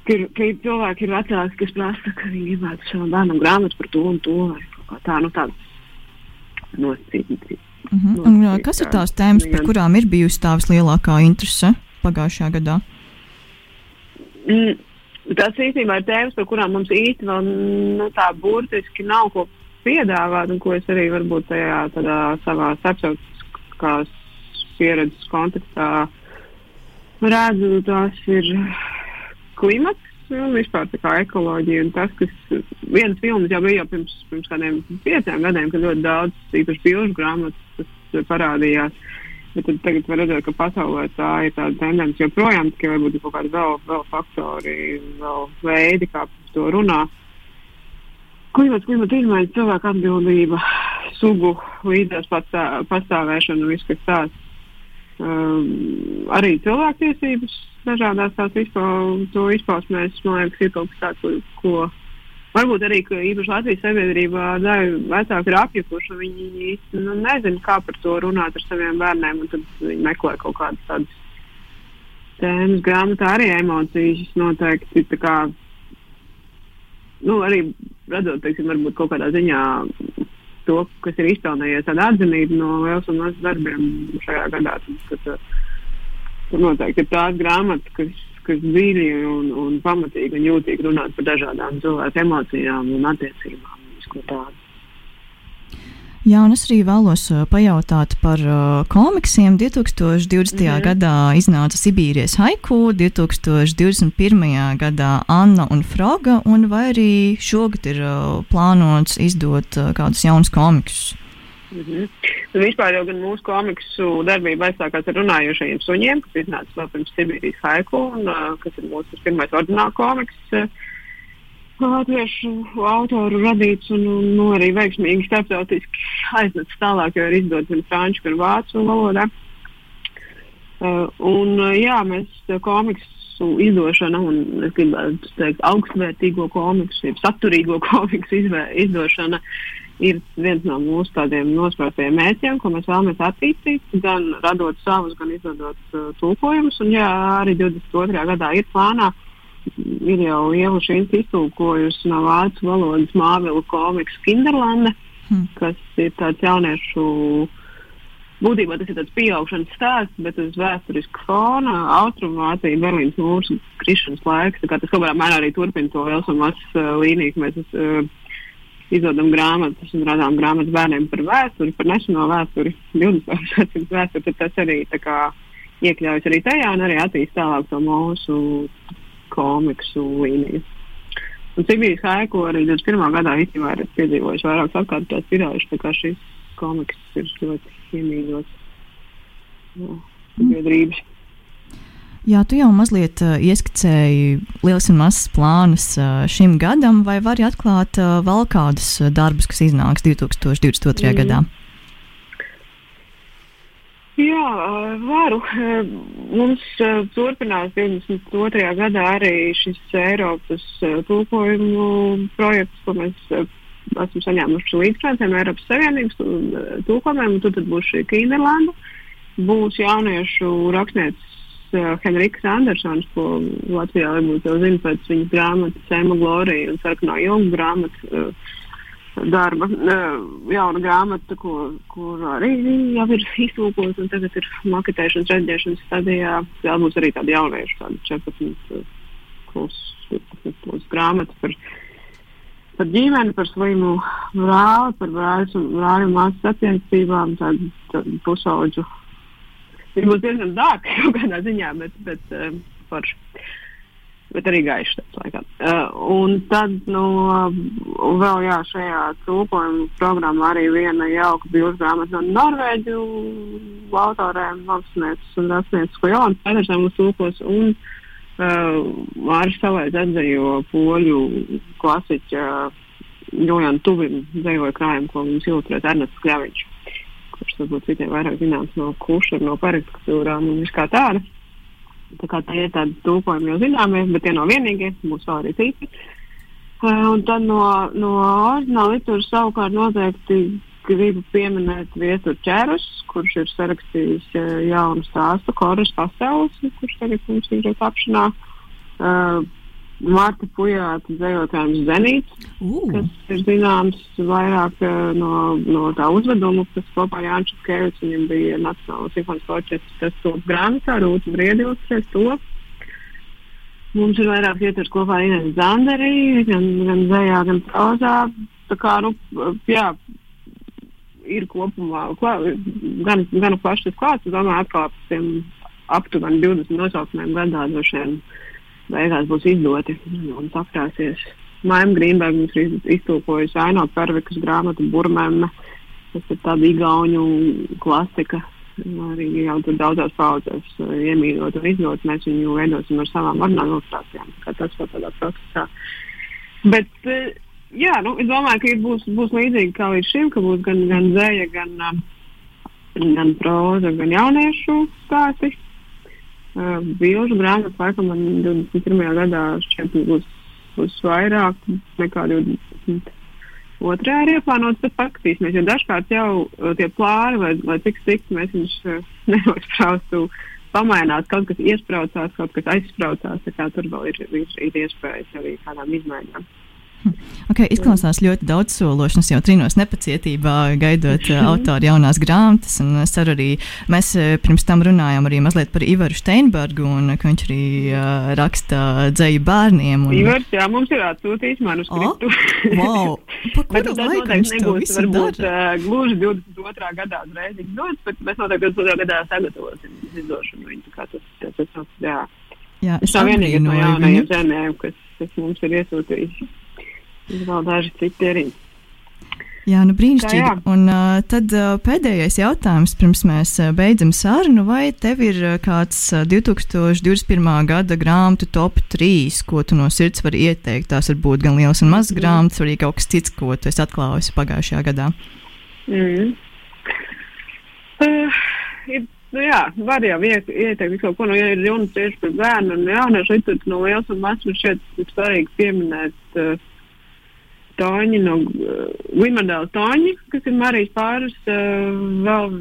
ka, ir, ka cilvēki ir vecāki, kas prasa, ka viņi gribētu savam bērnam grāmatu par to un to. Tā, nu, tāds nosacīti. Uh -huh. Un, kas ir tās tēmas, par kurām ir bijusi tā vislielākā interese pagājušajā gadā? Mm, tas īstenībā ir tēmas, par kurām mums vēl nu, tā burtiski nav ko piedāvāt, un ko es arī varbūt tajā savā starptautiskās pieredzes kontekstā redzu, tās ir klimats nu, vispār tā kā ekoloģija un tas, kas viens filmas jau bija jau pirms, pirms kādiem pieciem gadiem, kad ļoti daudz īpaši bilžu grāmatas tas parādījās. Bet tad tagad var redzēt, ka pasaulē tā ir tāda tendence joprojām, tikai varbūt ir kaut kādi vēl, vēl faktori, vēl veidi, kā par to runā. Klimats, klimata izmaiņas, cilvēku atbildība, sugu līdzās pastāvēšana un viss, kas tāds. Um, arī cilvēktiesības dažādās tās izpa, izpausmēs, man liekas, ir kaut kas tāds, ko, varbūt arī īpaši Latvijas sabiedrībā daļa vecāki ir apjukuši. Viņi īsti nu, nezina, kā par to runāt ar saviem bērniem, un tad viņi meklē kaut kādas tādas tēmas. Grāmatā arī emocijas noteikti. Kā, nu, arī redzot, teiksim, varbūt kaut kādā ziņā to, kas ir izpelnījies tāda atzinība no liels un mazs darbiem šajā gadā. Tad, Tur noteikti ir tās grāmatas, kas, kas dziļi un, un pamatīgi un jūtīgi runāt par dažādām cilvēku emocijām un attiecībām. Jā, un es arī vēlos pajautāt par uh, komiksiem. 2020. Mm -hmm. gadā iznāca Sibīrijas haiku, 2021. gadā Anna un Froga, un vai arī šogad ir uh, plānots izdot uh, kādus jaunus komiksus? Mm -hmm. Nu, vispār jau gan mūsu komiksu darbība aizsākās ar runājošajiem suņiem, kas iznāca vēl pirms Sibīrijas haiku, un uh, kas ir mūsu pirmais ordināls komiks. Uh, Latviešu autoru radīts un, un nu, arī veiksmīgi starptautiski aiznācis tālāk, jo ir izdots gan franču, gan vācu valodā. Uh, un, uh, jā, mēs komiksu izdošana, un es gribētu teikt, augstvērtīgo komiksu, jeb saturīgo *laughs* komiksu izdošana ir viens no mūsu tādiem nosprāstajiem mērķiem, ko mēs vēlamies attīstīt, gan radot savus, gan izvedot uh, tulkojumus. Un, jā, arī 22. gadā ir plānā. Ir jau Ieva Šīns iztulkojusi no vācu valodas māvilu komiks Kinderlande, hmm. kas ir tāds jauniešu, būtībā tas ir tāds pieaugšanas stāsts, bet uz vēsturisku fona, Austrumvācija, Berlīnas mūsu krišanas laiks. Tas kaut kādā mērā arī turpina to Elsas uh, līniju, ka mēs uh, izdodam grāmatas un radām grāmatas bērniem par vēsturi, par neseno vēsturi, 20. gadsimta *laughs* vēsturi, tas arī kā iekļaujas arī tajā un arī attīst tālāk to mūsu komiksu līniju. Un Sibīrijas haiku arī 21. gadā īstenībā ir piedzīvojis vairākas atkārtotas tirāžas, tā kā šis komiks ir ļoti iemīļots no sabiedrības. Jā, tu jau mazliet uh, ieskicēji liels un mazs plānus uh, šim gadam, vai vari atklāt uh, vēl kādus uh, darbus, kas iznāks 2022. Mm. gadā? Jā, varu. Mums turpinās 22. gadā arī šis Eiropas tulkojumu projekts, ko mēs esam saņēmuši līdzfinansējumu Eiropas Savienības tulkojumiem, un tad būs šī Kīnerlanda. Būs jauniešu rakstnieks Henriks Andersons, ko Latvijā varbūt jau zina pēc viņas grāmatas Ema Glorija un Sarkanā Junga grāmatas. Darba, jauna grāmata, ko, kur arī jau ir iztūkota un tagad ir maketēšanas, redzēšanas stadijā. Jā, būs arī tāda jaunieša, tāda 14 plus, 14 plus grāmata par, par ģimeni, par slimu brāli, par brāļu un brāļu māsas attiecībām, tādu, tādu pusauģu. Viņš būs diezgan dārgs *laughs* kaut kādā ziņā, bet, bet forši bet arī gaišs tāds laikā. Uh, un tad, nu, vēl jā, šajā tulkojuma programmā arī viena jauka bildes grāmata no Norvēģu autoriem, mākslinieces un rakstnieces, ko Jolanta Pedersena mums tulkos, un uh, Māris Savaids atzījo poļu klasiķa Jojana Tuvim dzējoja krājumu, ko mums ilustrēs Ernests Kļaviņš, kurš varbūt citiem vairāk zināms no kuša, no parakstūrām un viss kā tāda. Tā kā tie ir tādi tūkojumi jau zināmie, bet tie nav vienīgie, būs vēl arī citi. Uh, un tad no, no ordināla literatūras savukārt noteikti gribu pieminēt Vietu Čērus, kurš ir sarakstījis uh, jaunu stāstu, Koras pasaules, kurš tagad mums ir tapšanā. Uh, Marta Pujāta dzējotājums Zenīts, uh. kas ir zināms vairāk uh, no, no tā uzveduma, kas kopā Jānis Kēvis, viņam bija Nacionālais simfoniskais orķestris, tas to grāmatā, Rūta Briedi ilustēs to. Mums ir vairāk ietvers kopā Ines Zanderī, gan, gan dzējā, gan prozā. Tā kā, nu, jā, ir kopumā klā, gan, gan plašs es domāju, atkal par tiem aptuveni 20 nosaukumiem gadā droši vien beigās būs izdoti un sakrāsies. Maija Grīnberga mums ir iztūkojusi Aino Pervikas grāmatu Burmēm. Tas ir tāda igauņu klasika. Arī jau tur daudzās paudzēs uh, iemīļot un izdot. Mēs viņu veidosim ar savām ornamentālām ilustrācijām. Tas vēl tādā procesā. Bet, uh, jā, nu, es domāju, ka būs, būs līdzīgi kā līdz šim, ka būs gan, gan zēja, gan, uh, gan proza, gan jauniešu stāsti Bilžu grāmatu laikam man 21. gadā šķiet būs, būs vairāk nekā 20. Otrā ir ieplānots, bet paskatīsimies, jo dažkārt jau tie plāni, vai, vai cik stikti mēs viņš *laughs* nenospraustu, pamainās, kaut kas iespraucās, kaut kas aizspraucās, tā kā tur vēl ir, ir, ir iespējas arī kādām izmaiņām. *laughs* Okay, izklausās ļoti daudz sološi. Es jau trinos nepacietībā, gaidot uh, autoru jaunās grāmatas. Es ceru, arī mēs uh, pirms tam runājām arī mazliet par Ivaru Steinbergu, un ka viņš arī uh, raksta dzēju bērniem. Un... Ivars, jā, mums ir atsūtījis manuskriptu. Oh, wow! *laughs* bet tas noteikti nebūs varbūt uh, gluži 22. gadā uzreiz izdots, bet mēs noteikti 22. gadā sagatavosim izdošanu viņu. Tas, tas, tas, tas, jā. Jā, es tā vienīgais no jaunajiem zēniem, kas, kas mums ir iesūtījis. Ir vēl daži citi arī. Jā, nu brīnišķīgi. Un uh, tad uh, pēdējais jautājums, pirms mēs uh, beidzam sarunu, vai tev ir uh, kāds uh, 2021. gada grāmatu top 3, ko tu no sirds vari ieteikt? Tās var būt gan liels un mazs mm. grāmatas, arī kaut kas cits, ko tu esi atklājusi pagājušajā gadā. Mm. Uh, ir, nu jā, var jau ieteikt kaut ko, nu, ja ir runa tieši par bērnu un jauniešu literatūru no liels un mazs, man šķiet svarīgi pieminēt. Uh, Toņi no uh, Limandēla Toņi, kas ir Marijas pāris, uh, vēl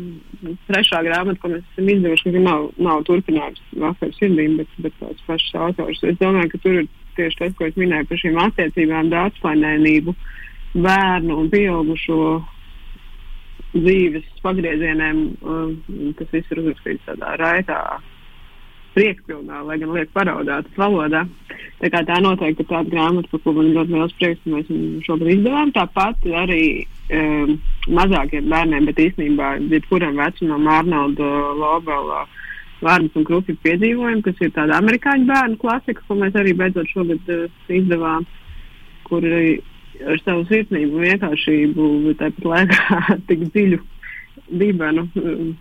trešā grāmata, ko mēs esam izdevuši, kas nav, nav turpinājums vakar sirdīm, bet, bet tāds pašs autors. Es domāju, ka tur ir tieši tas, ko es minēju par šīm attiecībām, daudzplainēnību, bērnu un pieaugušo dzīves pagriezieniem. Uh, tas viss ir uzrakstīts tādā raitā, priekspilnā, lai gan liek paraudāt valodā. Tā, kā tā noteikti ir tāda grāmata, par ko man ļoti liels prieks, ka mēs viņu šobrīd izdevām. Tāpat arī um, mazākiem bērniem, bet īstenībā jebkuram vecumam Arnolda Lobela vārdus un krupi piedzīvojumi, kas ir tāda amerikāņu bērnu klasika, ko mēs arī beidzot šogad uh, izdevām, kur ar savu sirsnību vienkāršību, bet tāpat laikā *laughs* tik dziļu dibenu,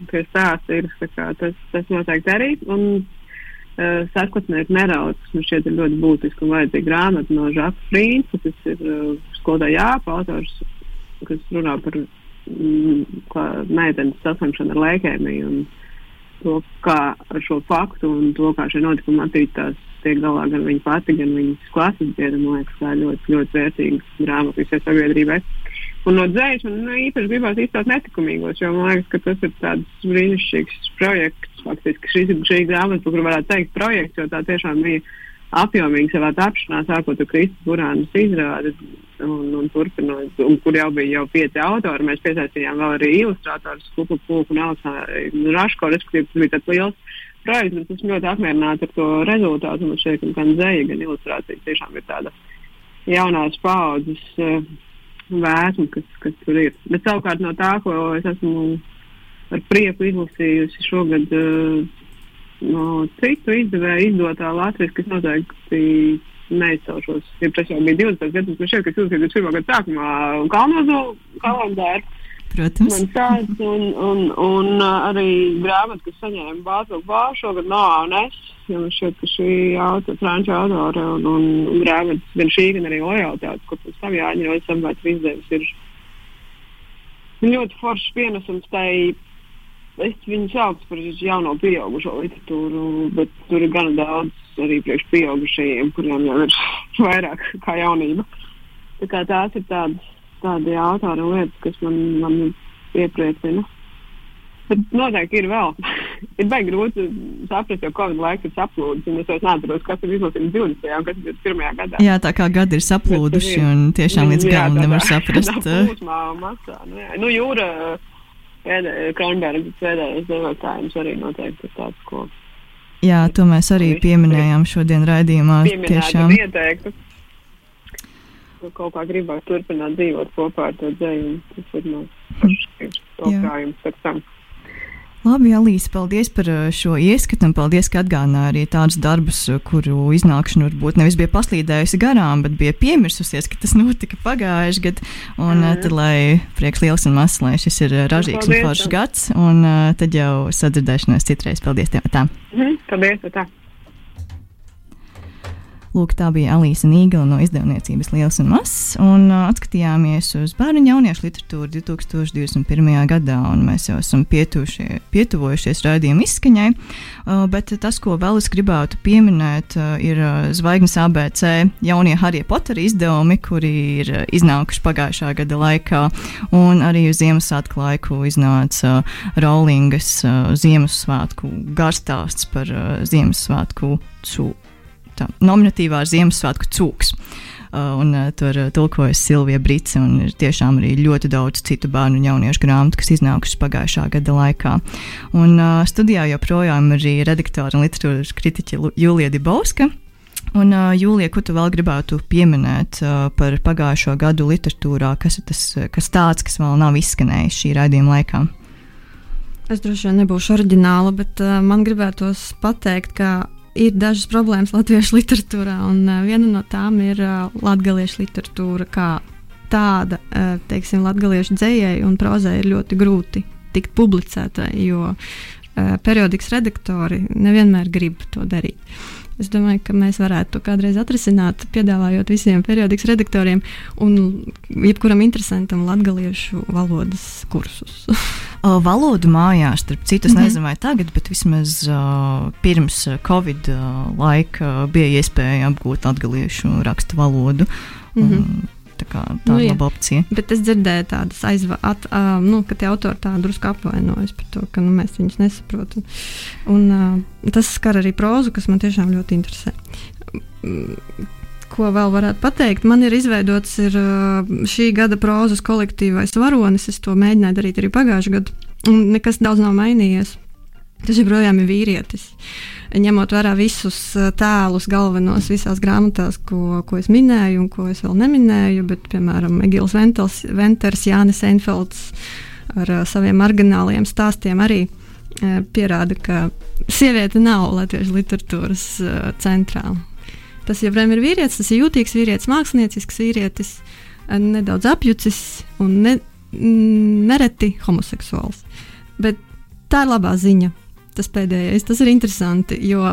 kas stāsts ir, kā, tas, tas noteikti arī. Un, uh, Sākotnēji neraudzes man šķiet ir ļoti būtiski un vajadzīga grāmata no Žaka Frīnca, kas ir uh, skolotāja Jāpa autors, kas runā par mm, meitenes saslimšanu ar leikēmiju un to, kā ar šo faktu un to, kā šie notikumi attīstās tiek galā gan viņa pati, gan viņas klases biedri. Man liekas, tā ir ļoti, ļoti vērtīga grāmata visai sabiedrībai. Un no dzējas man nu, īpaši gribās izcelt netikumīgos, jo man liekas, ka tas ir tāds brīnišķīgs projekts. Faktiski šī ir šī grāmata, par kuru varētu teikt projekts, jo tā tiešām bija apjomīga savā tapšanā, sākot ar Kristus Burānas izrādi un, un turpinot, un kur jau bija jau pieci autori. Mēs piesaistījām vēl arī ilustrātorus, Kupu Pulku un Alsāru Raško, respektīvi tas bija tāds liels projekts, bet esmu ļoti apmierināta ar to rezultātu. Man ka gan zēja, gan ilustrācija tiešām ir tāda jaunās paudzes uh, vēsma, kas, kas tur ir. Bet savukārt no tā, ko es esmu ar prieku izlasījusi šogad uh, no citu izdevēju izdotā Latvijas, kas noteikti neizcelšos. Ja tas jau bija 20 gadus, bet šeit, kas 21. gada sākumā Kalnozo kalendāru Protams. Man tāds un, un, un uh, arī grāmata, kas saņēma Bāzelu Bāru šogad no ANS, jo man šķiet, ka šī auto, franču autore un, un, un grāmatas, gan šī, gan arī lojalitāte, ko pēc tam jāņem, samvērt izdevis, ir ļoti foršs pienesums tai. Es viņu saucu par jauno pieaugušo literatūru, bet tur ir gana daudz arī priekš pieaugušajiem, kuriem jau ir *laughs* vairāk kā jaunība. Tā kā tās ir tādas tādi autori un lietas, kas man, man iepriecina. Bet noteikti ir vēl. *laughs* ir baigi grūti saprast, jo Covid laiks ir saplūdis, un es vairs neatceros, kas ir izlasījums 20. un kas ir 21. gadā. Jā, tā kā gadi ir saplūduši, un tiešām līdz galam nevar saprast. *laughs* Plūsmā, masā, nu, jā. nu, jūra, Kronberga pēdējais devotājums arī noteikti ir tāds, ko. Jā, to mēs arī pieminējām šodien raidījumā. Tiešām. Ieteiktu kaut kā gribētu turpināt dzīvot kopā ar to dzēju. Tas ir no pašiem pēc tam. Labi, Alīsa, paldies par uh, šo ieskatu un paldies, ka atgādināji arī tādus darbus, uh, kuru iznākšanu varbūt nevis bija paslīdējusi garām, bet bija piemirsusies, ka tas *laughs* notika pagājušajā gadā. Un mm. tad, lai prieks liels un mazs, lai šis ir ražīgs paldies, un foršs gads, un tad jau sadzirdēšanās citreiz. Paldies tev! Tā. Mm, paldies! Tā. Lūk, tā bija Alīsa Nīgla no izdevniecības Liels un Mazs. Un uh, atskatījāmies uz bērnu un jauniešu literatūru 2021. gadā, un mēs jau esam pietuvojušies raidījuma izskaņai. Uh, bet tas, ko vēl es gribētu pieminēt, uh, ir uh, Zvaigznes ABC jaunie Harry Potter izdevumi, kuri ir uh, iznākuši pagājušā gada laikā, un arī uz Ziemassvētku laiku iznāca uh, Rowlingas uh, Ziemassvētku garstāsts par uh, Ziemassvētku cūku tā, nominatīvā Ziemassvētku cūks. Uh, un uh, tur uh, tulkojas Silvija Brīsīs, un ir tiešām arī ļoti daudz citu bērnu un jauniešu grāmatu, kas iznākušas pagājušā gada laikā. Un uh, studijā joprojām ir arī redaktora un literatūras kritiķe Julija Dibauska. Un, uh, Jūlija, ko tu vēl gribētu pieminēt uh, par pagājušo gadu literatūrā, kas ir tas kas tāds, kas vēl nav izskanējis šī raidījuma laikā? Es droši vien nebūšu oriģināla, bet uh, man gribētos pateikt, ka ir dažas problēmas latviešu literatūrā, un uh, viena no tām ir uh, latviešu literatūra kā tāda, uh, teiksim, latviešu dzējai un prozai ir ļoti grūti tikt publicētai, jo periodikas redaktori nevienmēr grib to darīt. Es domāju, ka mēs varētu to kādreiz atrisināt, piedāvājot visiem periodikas redaktoriem un jebkuram interesantam latviešu valodas kursus. *laughs* Valodu mājās, starp citu, es -hmm. nezinu, vai tagad, bet vismaz uh, pirms Covid laika bija iespēja apgūt latviešu rakstu valodu. Mm -hmm. Un, Tā kā tā nu, ir laba opcija. Bet es dzirdēju tādas aizvainotas, uh, nu, ka tie autori tā drusku apvainojas par to, ka nu, mēs viņus nesaprotam. Un, uh, tas skar arī prózu, kas man tiešām ļoti interesē ko vēl varētu pateikt. Man ir izveidots ir, šī gada prozas kolektīvais varonis. Es to mēģināju darīt arī pagājušajā gadā, un nekas daudz nav mainījies. Tas joprojām ir vīrietis. Ņemot vērā visus uh, tēlus, galvenos visās grāmatās, ko, ko es minēju, un ko es vēl neminēju, bet, piemēram, Egils Ventels, Venters, Jānis Einfelds ar uh, saviem margināliem stāstiem arī uh, pierāda, ka sieviete nav latviešu literatūras centrā. Tas joprojām ir vīrietis, tas ir jūtīgs vīrietis, māksliniecisks vīrietis, nedaudz apjucis un ne, nereti homoseksuāls. Bet tā ir labā ziņa tas pēdējais. Tas ir interesanti, jo,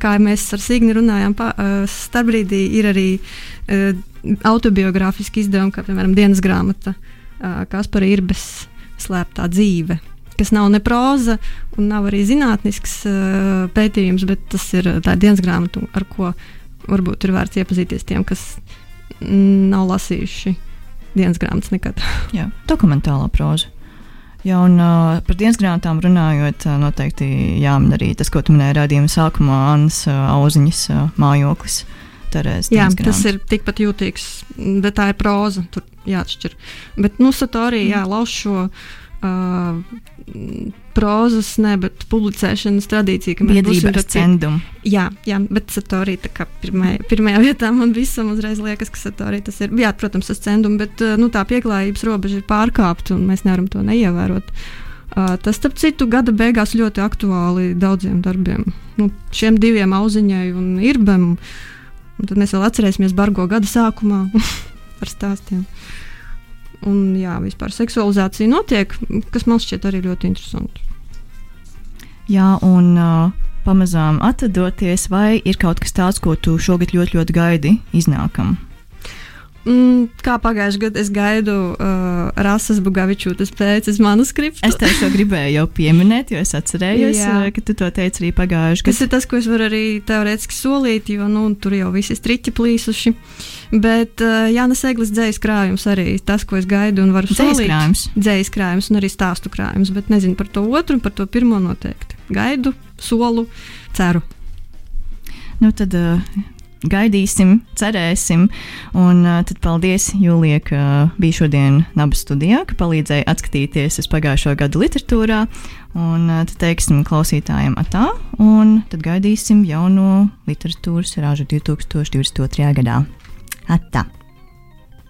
kā mēs ar Signi runājām, pa, starpbrīdī ir arī uh, autobiogrāfiski izdevumi, kā piemēram dienas grāmata Kaspara Irbes slēptā dzīve. Kas nav ne proza, un nav arī zinātnisks uh, pētījums, bet tas ir tā ir dienas grāmata, ar ko varbūt ir vērts iepazīties tiem, kas nav lasījuši dienas grāmatas nekad. Jā, dokumentālā proza. Ja, un, uh, par dienas grāmatām runājot, uh, noteikti jāmin arī tas, ko tu minēji rādījuma sākumā, Annas uh, auziņas uh, mājoklis. Terēs, Jā, tas ir tikpat jūtīgs, bet tā ir proza. Tur jāatšķir. Bet, nu, Satorī, jā, lauž šo uh, prozas, ne, bet publicēšanas tradīciju, ka mēs būsim ar cendumu. Jā, jā, bet Satorī tā kā pirmajā, pirmajā vietā man visam uzreiz liekas, ka Satorī tas ir, jā, protams, tas cendumu, bet nu, tā pieklājības robeža ir pārkāpta un mēs nevaram to neievērot. Uh, tas, starp citu, gada beigās ļoti aktuāli daudziem darbiem. Nu, šiem diviem auziņai un irbam. Un tad mēs vēl atcerēsimies bargo gada sākumā *laughs* par stāstiem. Un jā, vispār seksualizācija notiek, kas man šķiet arī ļoti interesanti. Jā, un uh, pamazām atvadoties, vai ir kaut kas tāds, ko tu šogad ļoti, ļoti gaidi iznākam? Mm, kā pagājušajā gadā es gaidu uh, Rasas Bugavičūtas pēces manuskriptu. Es tev to gribēju jau pieminēt, jo es atcerējos, uh, ka tu to teici arī pagājušajā gadā. Tas ir tas, ko es varu arī teorētiski solīt, jo nu, tur jau visi striķi plīsuši. Bet uh, Jānis Eglis dzējas krājums arī tas, ko es gaidu un varu dzējas solīt. Krājums. Dzējas krājums un arī stāstu krājums, bet nezinu par to otru un par to pirmo noteikti. Gaidu, solu, ceru. Nu tad uh, gaidīsim, cerēsim. Un uh, tad paldies, Jūlija, ka bija šodien Nabas studijā, ka palīdzēja atskatīties uz pagājušo gadu literatūrā. Un uh, tad teiksim klausītājiem atā, un tad gaidīsim jauno literatūras rāžu 2022. gadā. Atā!